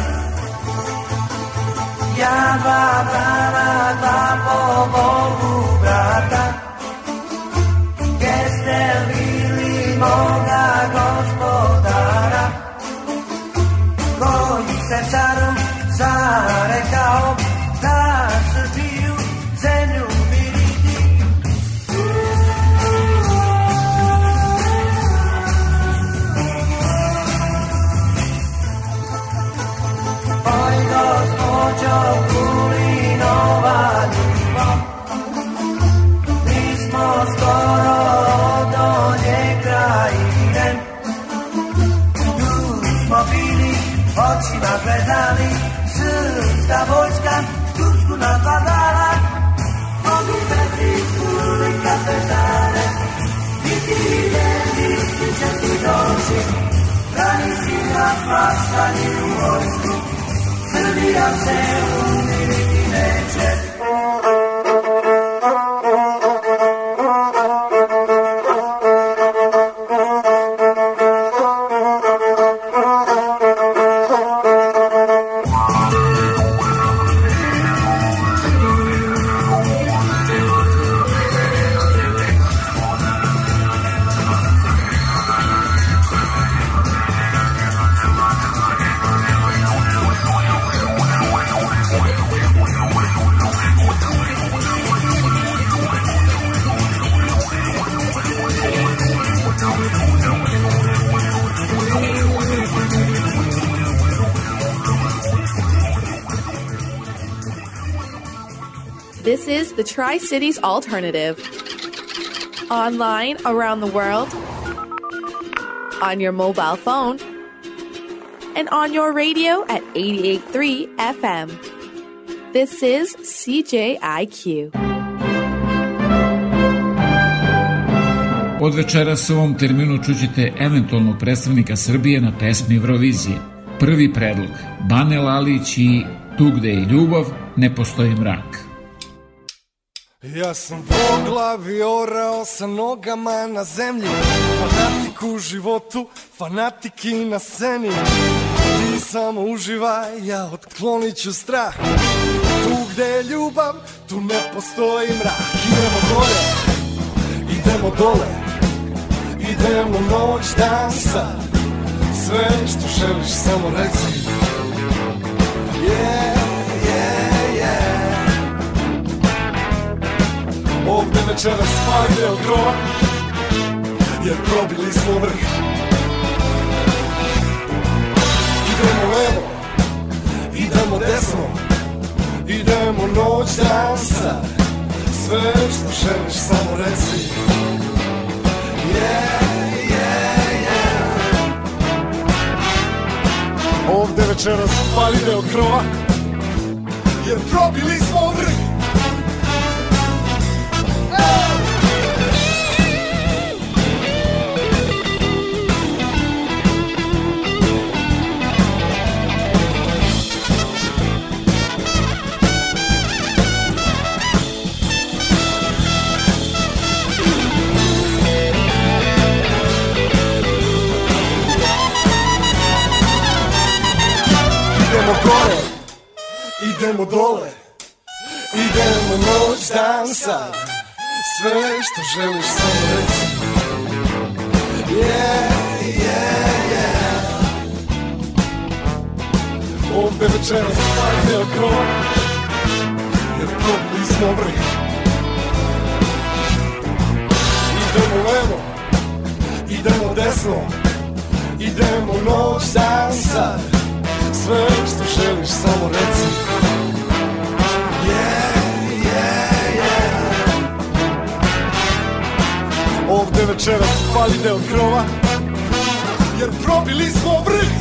Tira céu Tri Cities Alternative. Online around the world, on your mobile phone, and on your radio at 88.3 FM. This is CJIQ. Od večeras u ovom terminu čućete eventualno predstavnika Srbije na pesmi Eurovizije. Prvi predlog, Bane Lalić i Tu gde je ljubav, ne postoji mrak. Ja sam po glavi orao sa nogama na zemlji Fanatik u životu, fanatiki na sceni Ti samo uživaj, ja otklonit ću strah Tu gde je ljubav, tu ne postoji mrak Idemo gore, idemo dole Idemo noć, dan, sad Sve što želiš, samo reci Yeah Ovde večeras fajde od grova Jer probili smo vrh Idemo levo Idemo desno Idemo noć dansa Sve što želiš samo reci Yeah, yeah, yeah Ovde večeras fali deo krova Jer probili smo vrh sad Sve što želiš samo reci Yeah, yeah, yeah Ovde večeras party akron Jer probili smo vrh Idemo levo Idemo desno Idemo noć dan sad Sve što želiš samo reci večeras pali deo krova Jer probili smo vrh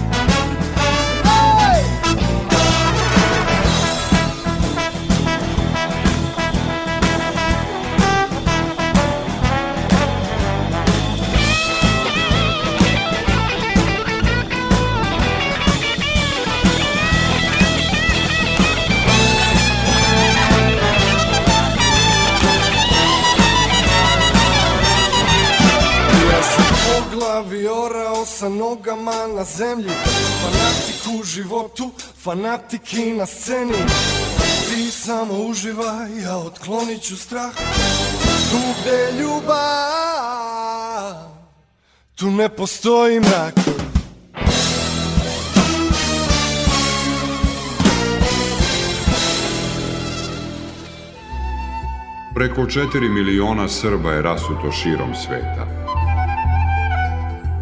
sa nogama na zemlji Fanatik u životu, fanatik i na sceni Ti samo uživaj, ja otklonit ću strah Tu gde ljubav, tu ne postoji mrak Preko 4 miliona Srba je rasuto širom sveta.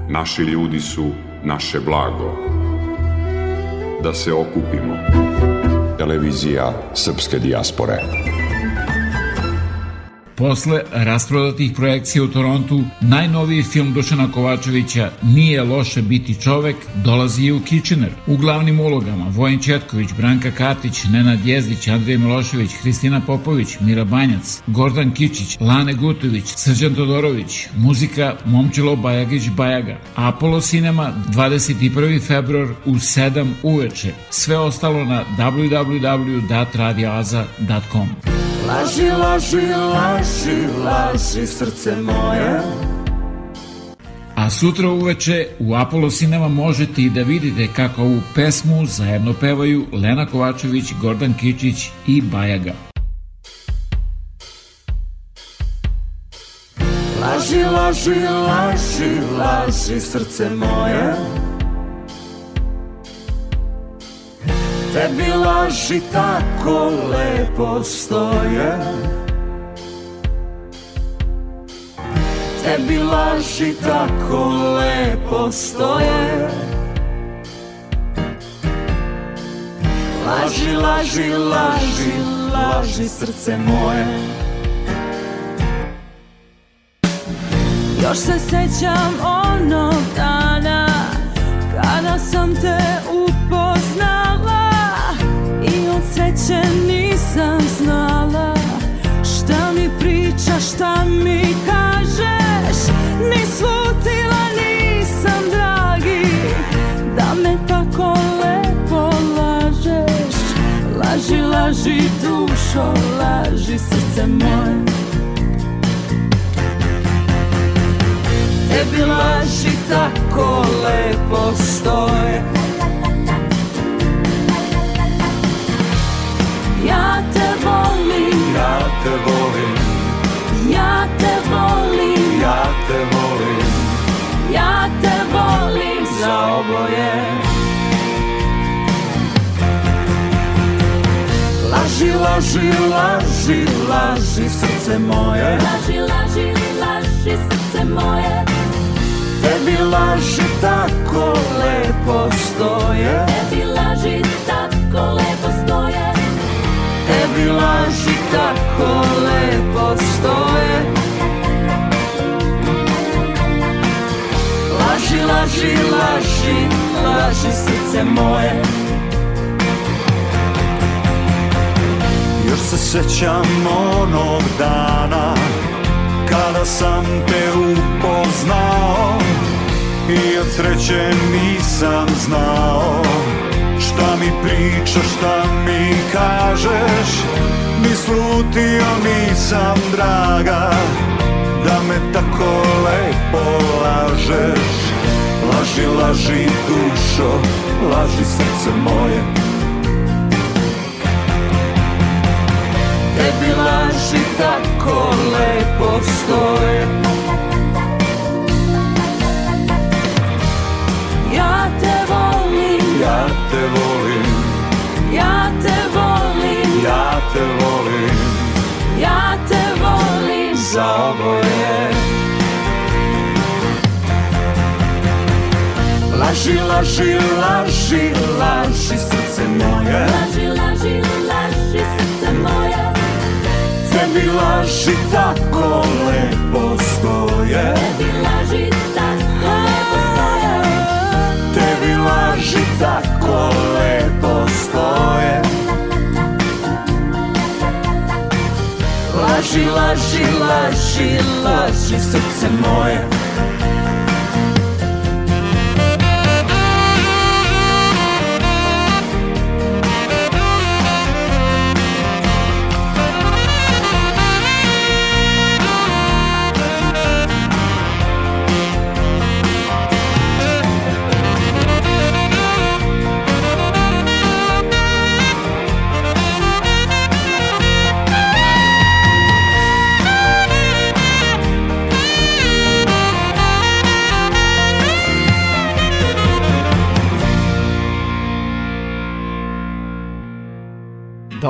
Naši ljudi su naše blago. Da se okupimo. Televizija Srpske dijaspore. Posle rasprodatih projekcija u Torontu, najnoviji film Dušana Kovačevića Nije loše biti čovek dolazi i u Kitchener. U glavnim ulogama Vojin Četković, Branka Katić, Nenad Jezdić, Andrej Milošević, Hristina Popović, Mira Banjac, Gordan Kičić, Lane Gutović, Srđan Todorović, muzika Momčilo Bajagić Bajaga. Apollo Cinema 21. februar u 7 uveče. Sve ostalo na www.radioaza.com Laži, laži, laži laži, laži srce moje A sutra uveče u Apollo Cinema možete i da vidite kako ovu pesmu zajedno pevaju Lena Kovačević, Gordan Kičić i Bajaga. Laži, laži, laži, laži srce moje Tebi laži tako lepo stoje tebi laži tako lepo stoje Laži, laži, laži, laži srce moje Još se sećam onog dana Kada sam te upoznala I od sreće nisam znala Šta mi priča, šta mi kaže laži dušo, laži srce moje Tebi laži tako lepo stoje Ja te volim, ja te volim Ja te volim, ja te volim Ja te volim za oboje laži, laži, laži, laži srce moje Laži, laži, laži srce moje Tebi laži tako lepo stoje Tebi laži tako lepo stoje Tebi laži tako lepo stoje Laži, laži, laži, laži srce moje Još se sećam onog dana Kada sam te upoznao I od sreće nisam znao Šta mi pričaš, šta mi kažeš Ni slutio nisam draga Da me tako lepo lažeš Laži, laži dušo, laži srce moje tebi laži tako lepo stoje Ja te volim, ja te volim Ja te volim, ja te volim Ja te volim za oboje Laži, laži, laži, laži srce moje Laži, laži, laži Tebi laži tako lepo stoje Tebi laži tako lepo stoje Tebi laži tako lepo stoje Laži, laži, laži, laži srce moje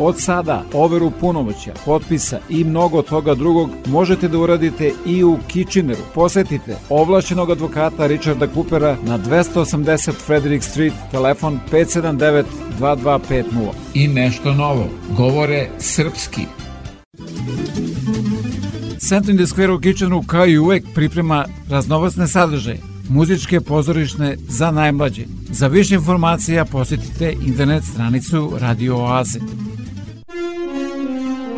Od sada overu punomoća, potpisa i mnogo toga drugog možete da uradite i u Kitcheneru. Posetite ovlašenog advokata Richarda Coopera na 280 Frederick Street, telefon 579 2250. I nešto novo. Govore srpski. Centrum de Square u Kitchenu kao i uvek priprema raznovacne sadržaje, muzičke pozorišne za najmlađe. Za više informacija posetite internet stranicu Radio Oaze.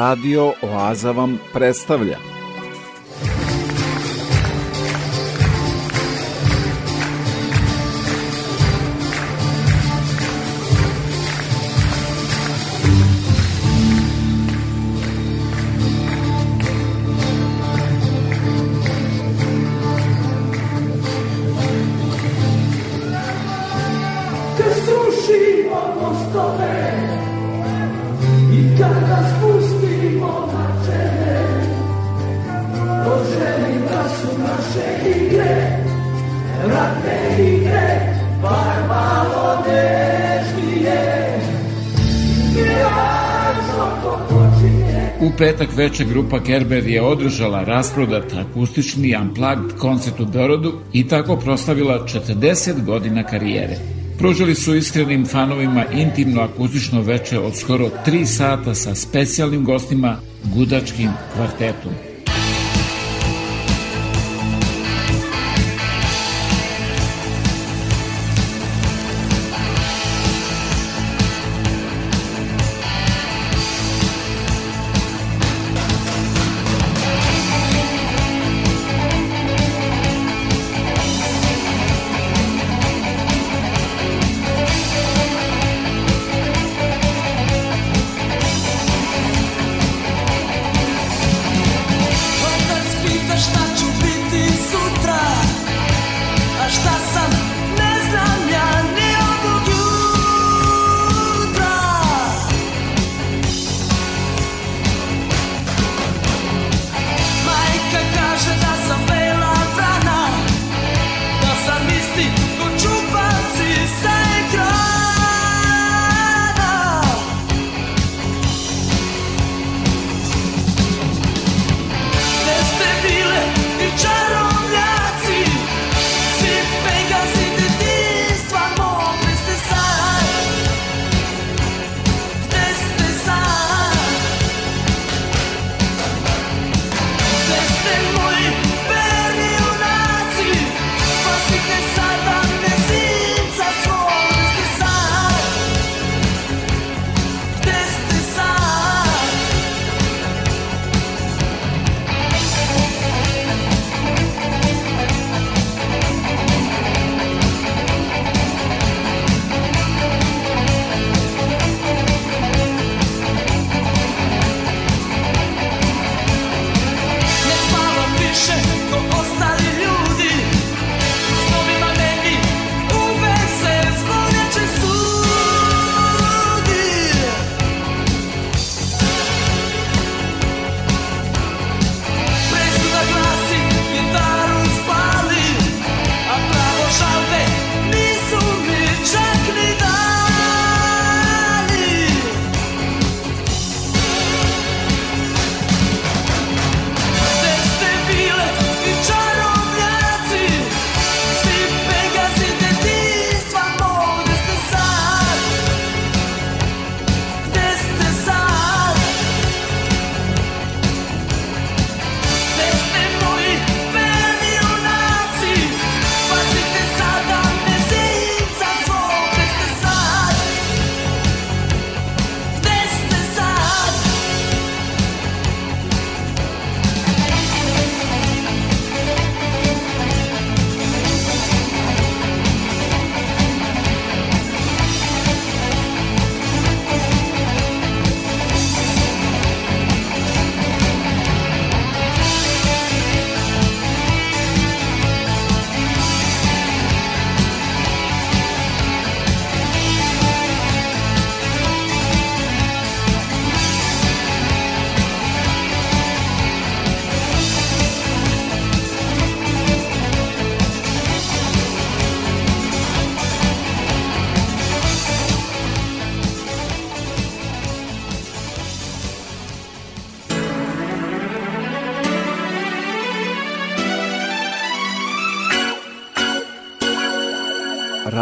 Radio Oaza vam predstavlja. petak veče grupa Kerber je održala rasprodat akustični unplugged koncert u Beorodu i tako proslavila 40 godina karijere. Pružili su iskrenim fanovima intimno akustično veče od skoro 3 sata sa specijalnim gostima Gudačkim kvartetom.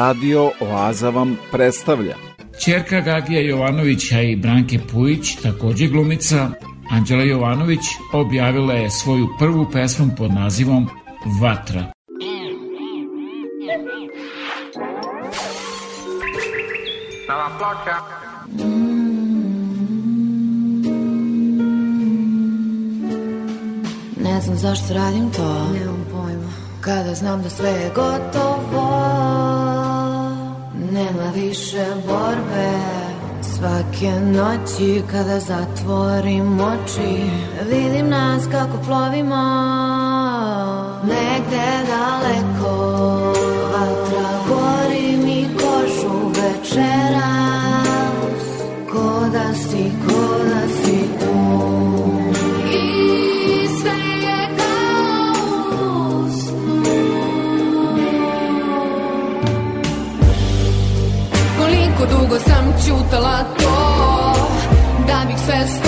Radio Oaza vam predstavlja. Čerka Gagija Jovanovića i Branke Pujić, takođe glumica, Anđela Jovanović objavila je svoju prvu pesmu pod nazivom Vatra. Nova da ploča. Ne znam zašto radim to. Nemam pojma. Kada znam da sve je gotovo. Nema više borbe Svake noći kada zatvorim oči Vidim nas kako plovimo Negde daleko ćutala to Da bih sve stavila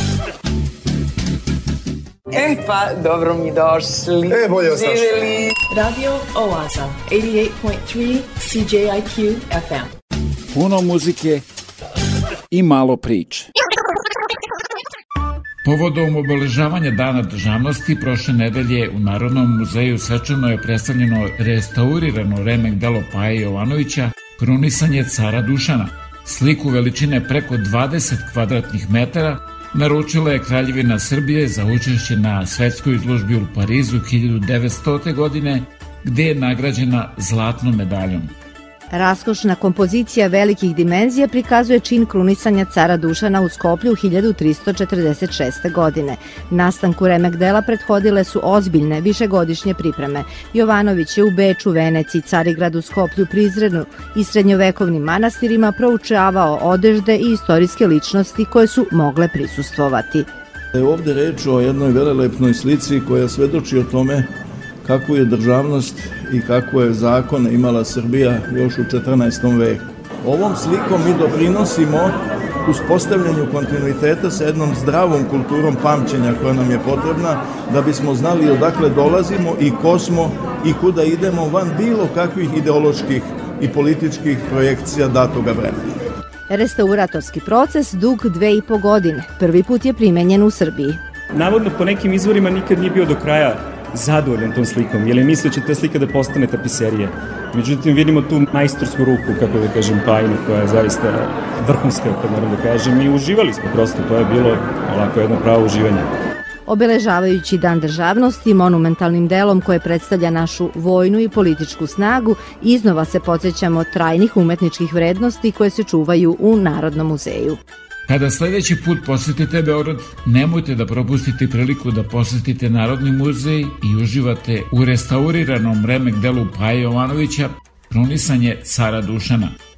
E pa, dobro mi došli. E, bolje ostaš. Radio Oaza, 88.3 CJIQ FM. Puno muzike i malo priče. Povodom obeležavanja Dana državnosti prošle nedelje u Narodnom muzeju svečano je predstavljeno restaurirano remek delo Paje Jovanovića Krunisanje cara Dušana, sliku veličine preko 20 kvadratnih metara naručila je Kraljevina Srbije za učešće na svetskoj izložbi u Parizu 1900. godine, gde je nagrađena zlatnom medaljom – Raskošna kompozicija velikih dimenzija prikazuje čin krunisanja cara Dušana u Skoplju 1346. godine. Nastanku remek dela prethodile su ozbiljne višegodišnje pripreme. Jovanović je u Beču, Veneci, Carigradu, Skoplju, Prizrenu i srednjovekovnim manastirima proučavao odežde i istorijske ličnosti koje su mogle prisustvovati. E ovde reč o jednoj velelepnoj slici koja svedoči o tome kakvu je državnost i kako je zakon imala Srbija još u 14. veku. Ovom slikom mi doprinosimo uspostavljanju kontinuiteta sa jednom zdravom kulturom pamćenja koja nam je potrebna da bismo znali odakle dolazimo i ko smo i kuda idemo van bilo kakvih ideoloških i političkih projekcija datoga vremena. Restauratorski proces dug dve i po godine. Prvi put je primenjen u Srbiji. Navodno, po nekim izvorima nikad nije bio do kraja zadovoljan tom slikom, jer je mislio da će ta slika da postane tapiserija. Međutim, vidimo tu majstorsku ruku, kako da kažem, Pajnu, koja je zaista vrhunska, kad moram da kažem, i uživali smo prosto, to je bilo ovako jedno pravo uživanje. Obeležavajući Dan državnosti, monumentalnim delom koje predstavlja našu vojnu i političku snagu, iznova se podsjećamo trajnih umetničkih vrednosti koje se čuvaju u Narodnom muzeju. Kada sledeći put posetite Beograd, nemojte da propustite priliku da posetite Narodni muzej i uživate u restauriranom remek delu Paja Jovanovića Krunisanje cara Dušana –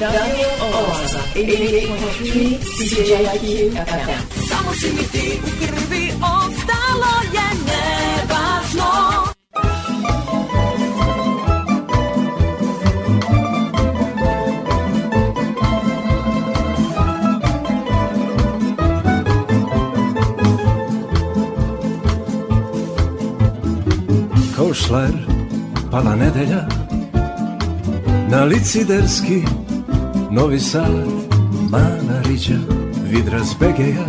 Radyo Oaza 58.3 CJIQ FM Samo si mi ti u krvi ostalo je nevažno Kao šler, pala nedelja, na liciderski Novi Sad, Manarića, Vidras Begeja,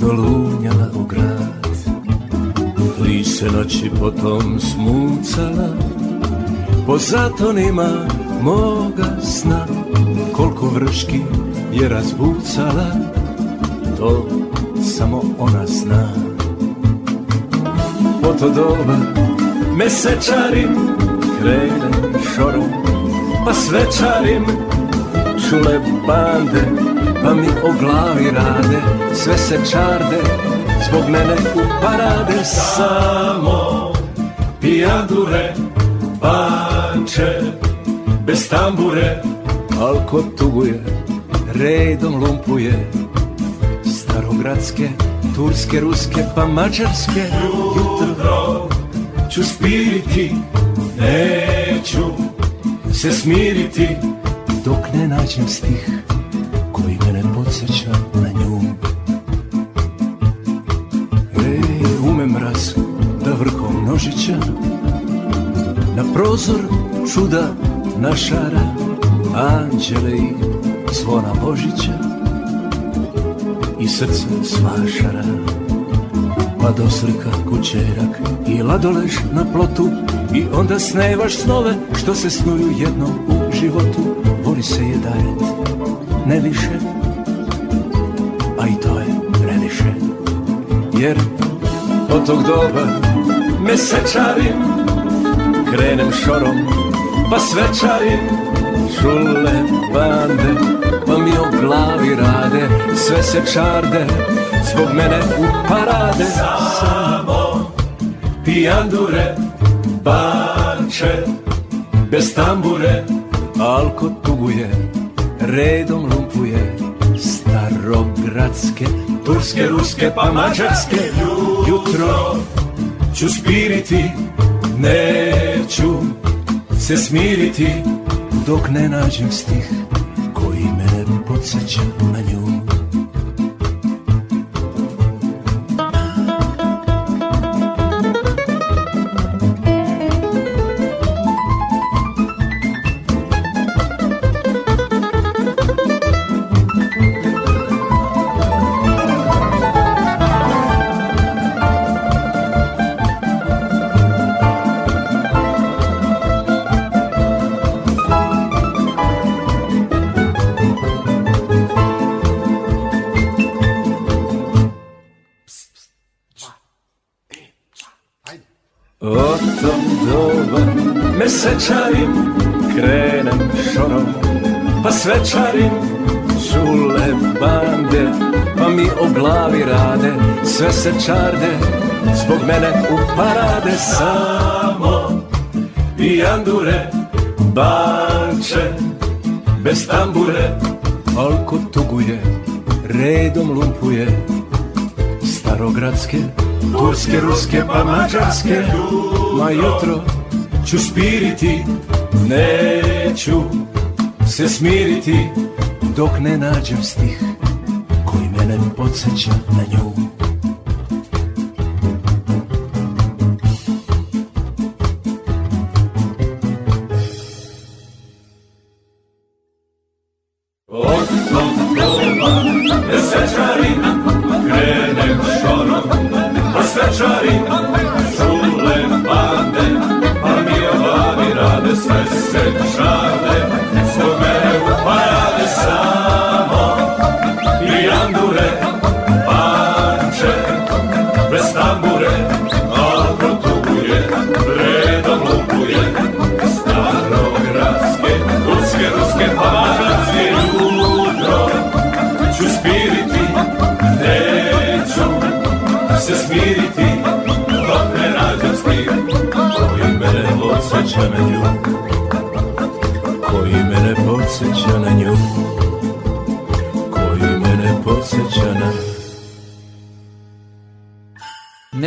do Lunjana u grad. Li se noći potom smucala, po zatonima moga sna, koliko vrški je razbucala, to samo ona zna. Po to doba mesečari krene šorom pa svečarim Čule bande, pa mi o glavi rade Sve se čarde, zbog mene u parade Samo pijadure, banče, bez tambure Alko tuguje, rejdom lumpuje Starogradske, turske, ruske pa mađarske Jutro ću spiriti, neću se smiriti dok ne nađem stih koji mene podsjeća na nju E, umem raz da vrhom nožića na prozor čuda našara anđele i zvona Božića i srce svašara pa do srka kućerak i ladolež na plotu I onda snevaš snove što se snuju jednom u životu Voli se je dajet, ne više, a i to je previše Jer od tog doba mesečarim Krenem šorom pa svečarim Šule bande pa mi o glavi rade Sve se čarde zbog mene u parade Samo pijandure banče bez tambure Alko tuguje, redom lumpuje Starogradske, turske, ruske pa mađarske Jutro ću spiriti, neću se smiriti Dok ne nađem stih koji me podsjeća na nju se čarde Zbog mene u parade Samo andure, Banče Bez tambure Alko tuguje Redom lumpuje Starogradske Turske, ruske pa mađarske Ma jutro ću špiriti Neću se smiriti Dok ne nađem stih Koji mene podsjeća na nju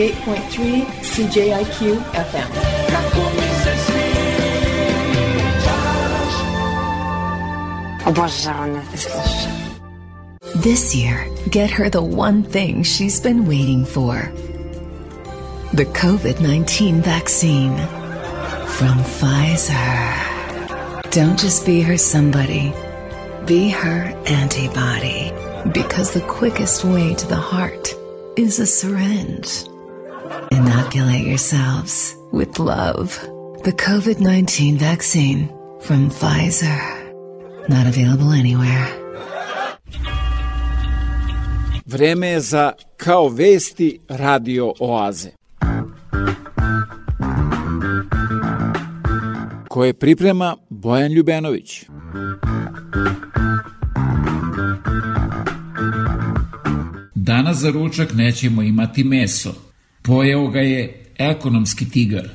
98.3 CJIQ FM. This year, get her the one thing she's been waiting for the COVID 19 vaccine from Pfizer. Don't just be her somebody, be her antibody. Because the quickest way to the heart is a syringe. Inoculate yourselves with love. The COVID 19 vaccine from Pfizer. Not available anywhere. Vreme je za kao vesti radio oaze. koje priprema Bojan Ljubenović. Danas za ručak nećemo imati meso, Pojeo ga je ekonomski tigar.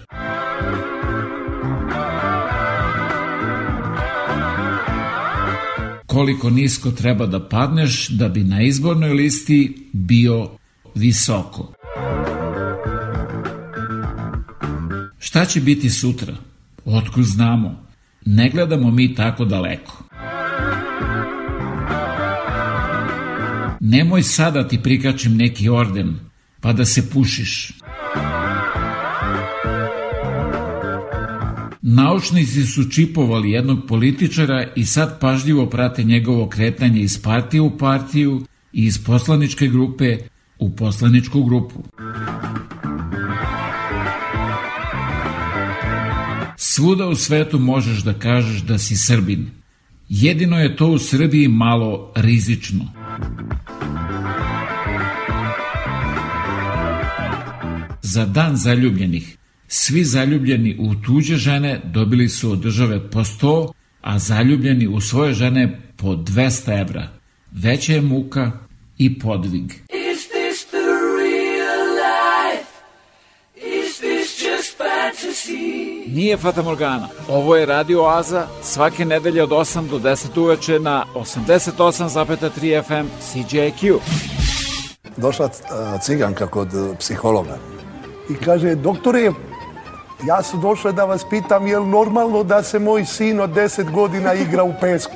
Koliko nisko treba da padneš da bi na izbornoj listi bio visoko. Šta će biti sutra? Otkud znamo? Ne gledamo mi tako daleko. Nemoj sada ti prikačem neki orden, pa da se pušiš. Naučnici su čipovali jednog političara i sad pažljivo prate njegovo kretanje iz partije u partiju i iz poslaničke grupe u poslaničku grupu. Svuda u svetu možeš da kažeš da si Srbin. Jedino je to u Srbiji malo rizično. za dan zaljubljenih. Svi zaljubljeni u tuđe žene dobili su od države po 100, a zaljubljeni u svoje žene po 200 evra. Veća je muka i podvig. Is this the real life? Is this just fantasy? Nije Fata Morgana. Ovo je Radio Aza svake nedelje od 8 do 10 uveče na 88,3 FM CJQ. Došla e, ciganka kod psihologa i kaže, doktore, ja sam došla da vas pitam je li normalno da se moj sin od 10 godina igra u pesku?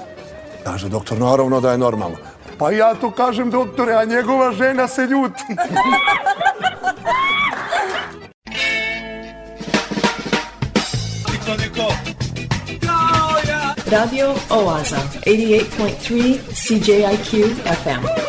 Kaže, doktor, naravno da je normalno. Pa ja to kažem, doktore, a njegova žena se ljuti. Radio Oaza, 88.3 CJIQ FM.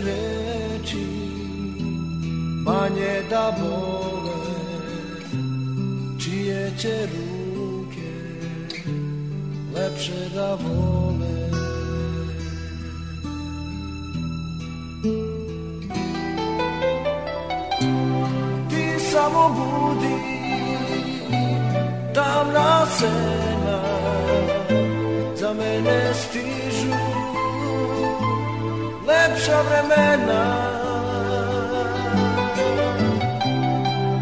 reči manje da bole čije će ruke lepše da vole ti samo budi tamna sena za mene sve veća vremena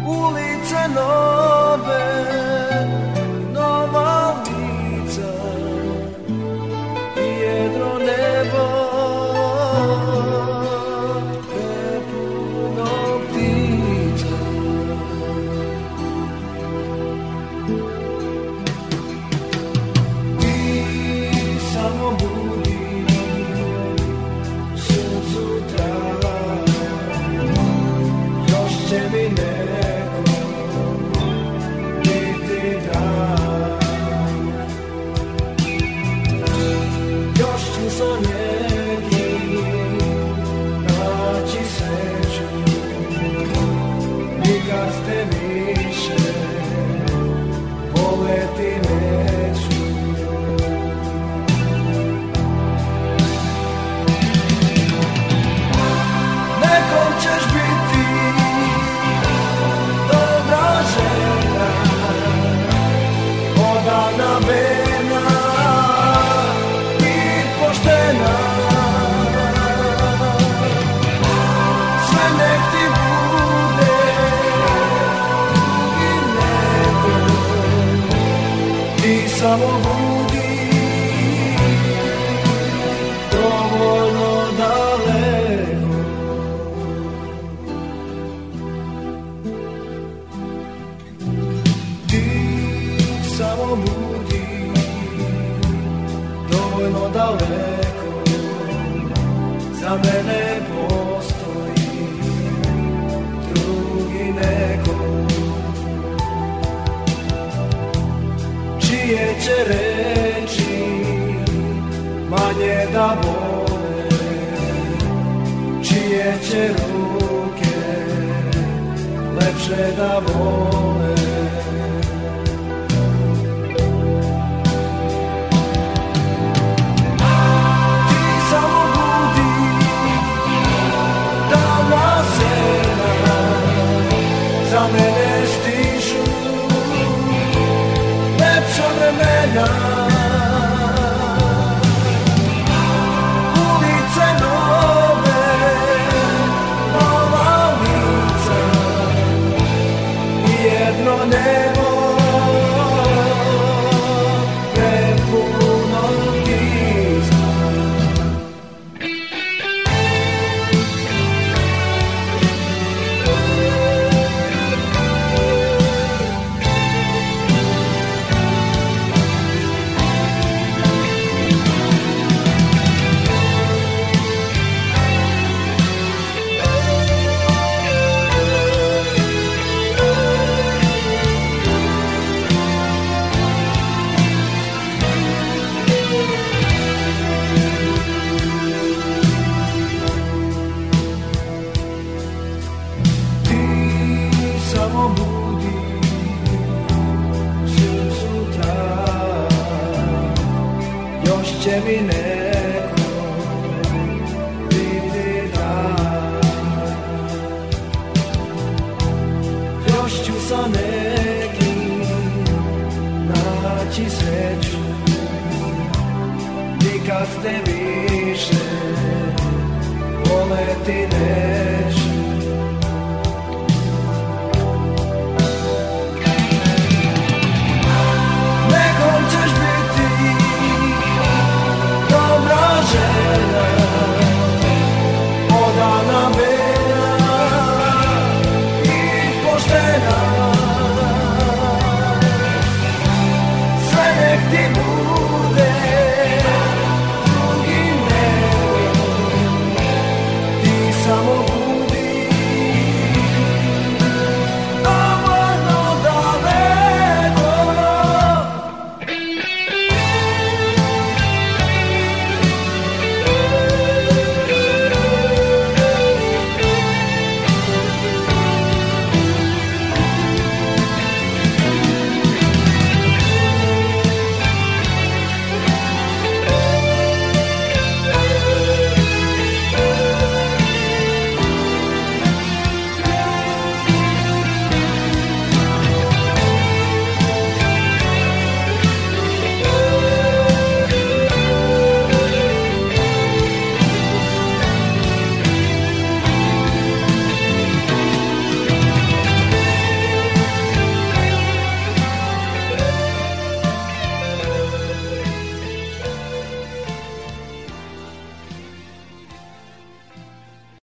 Ulice noć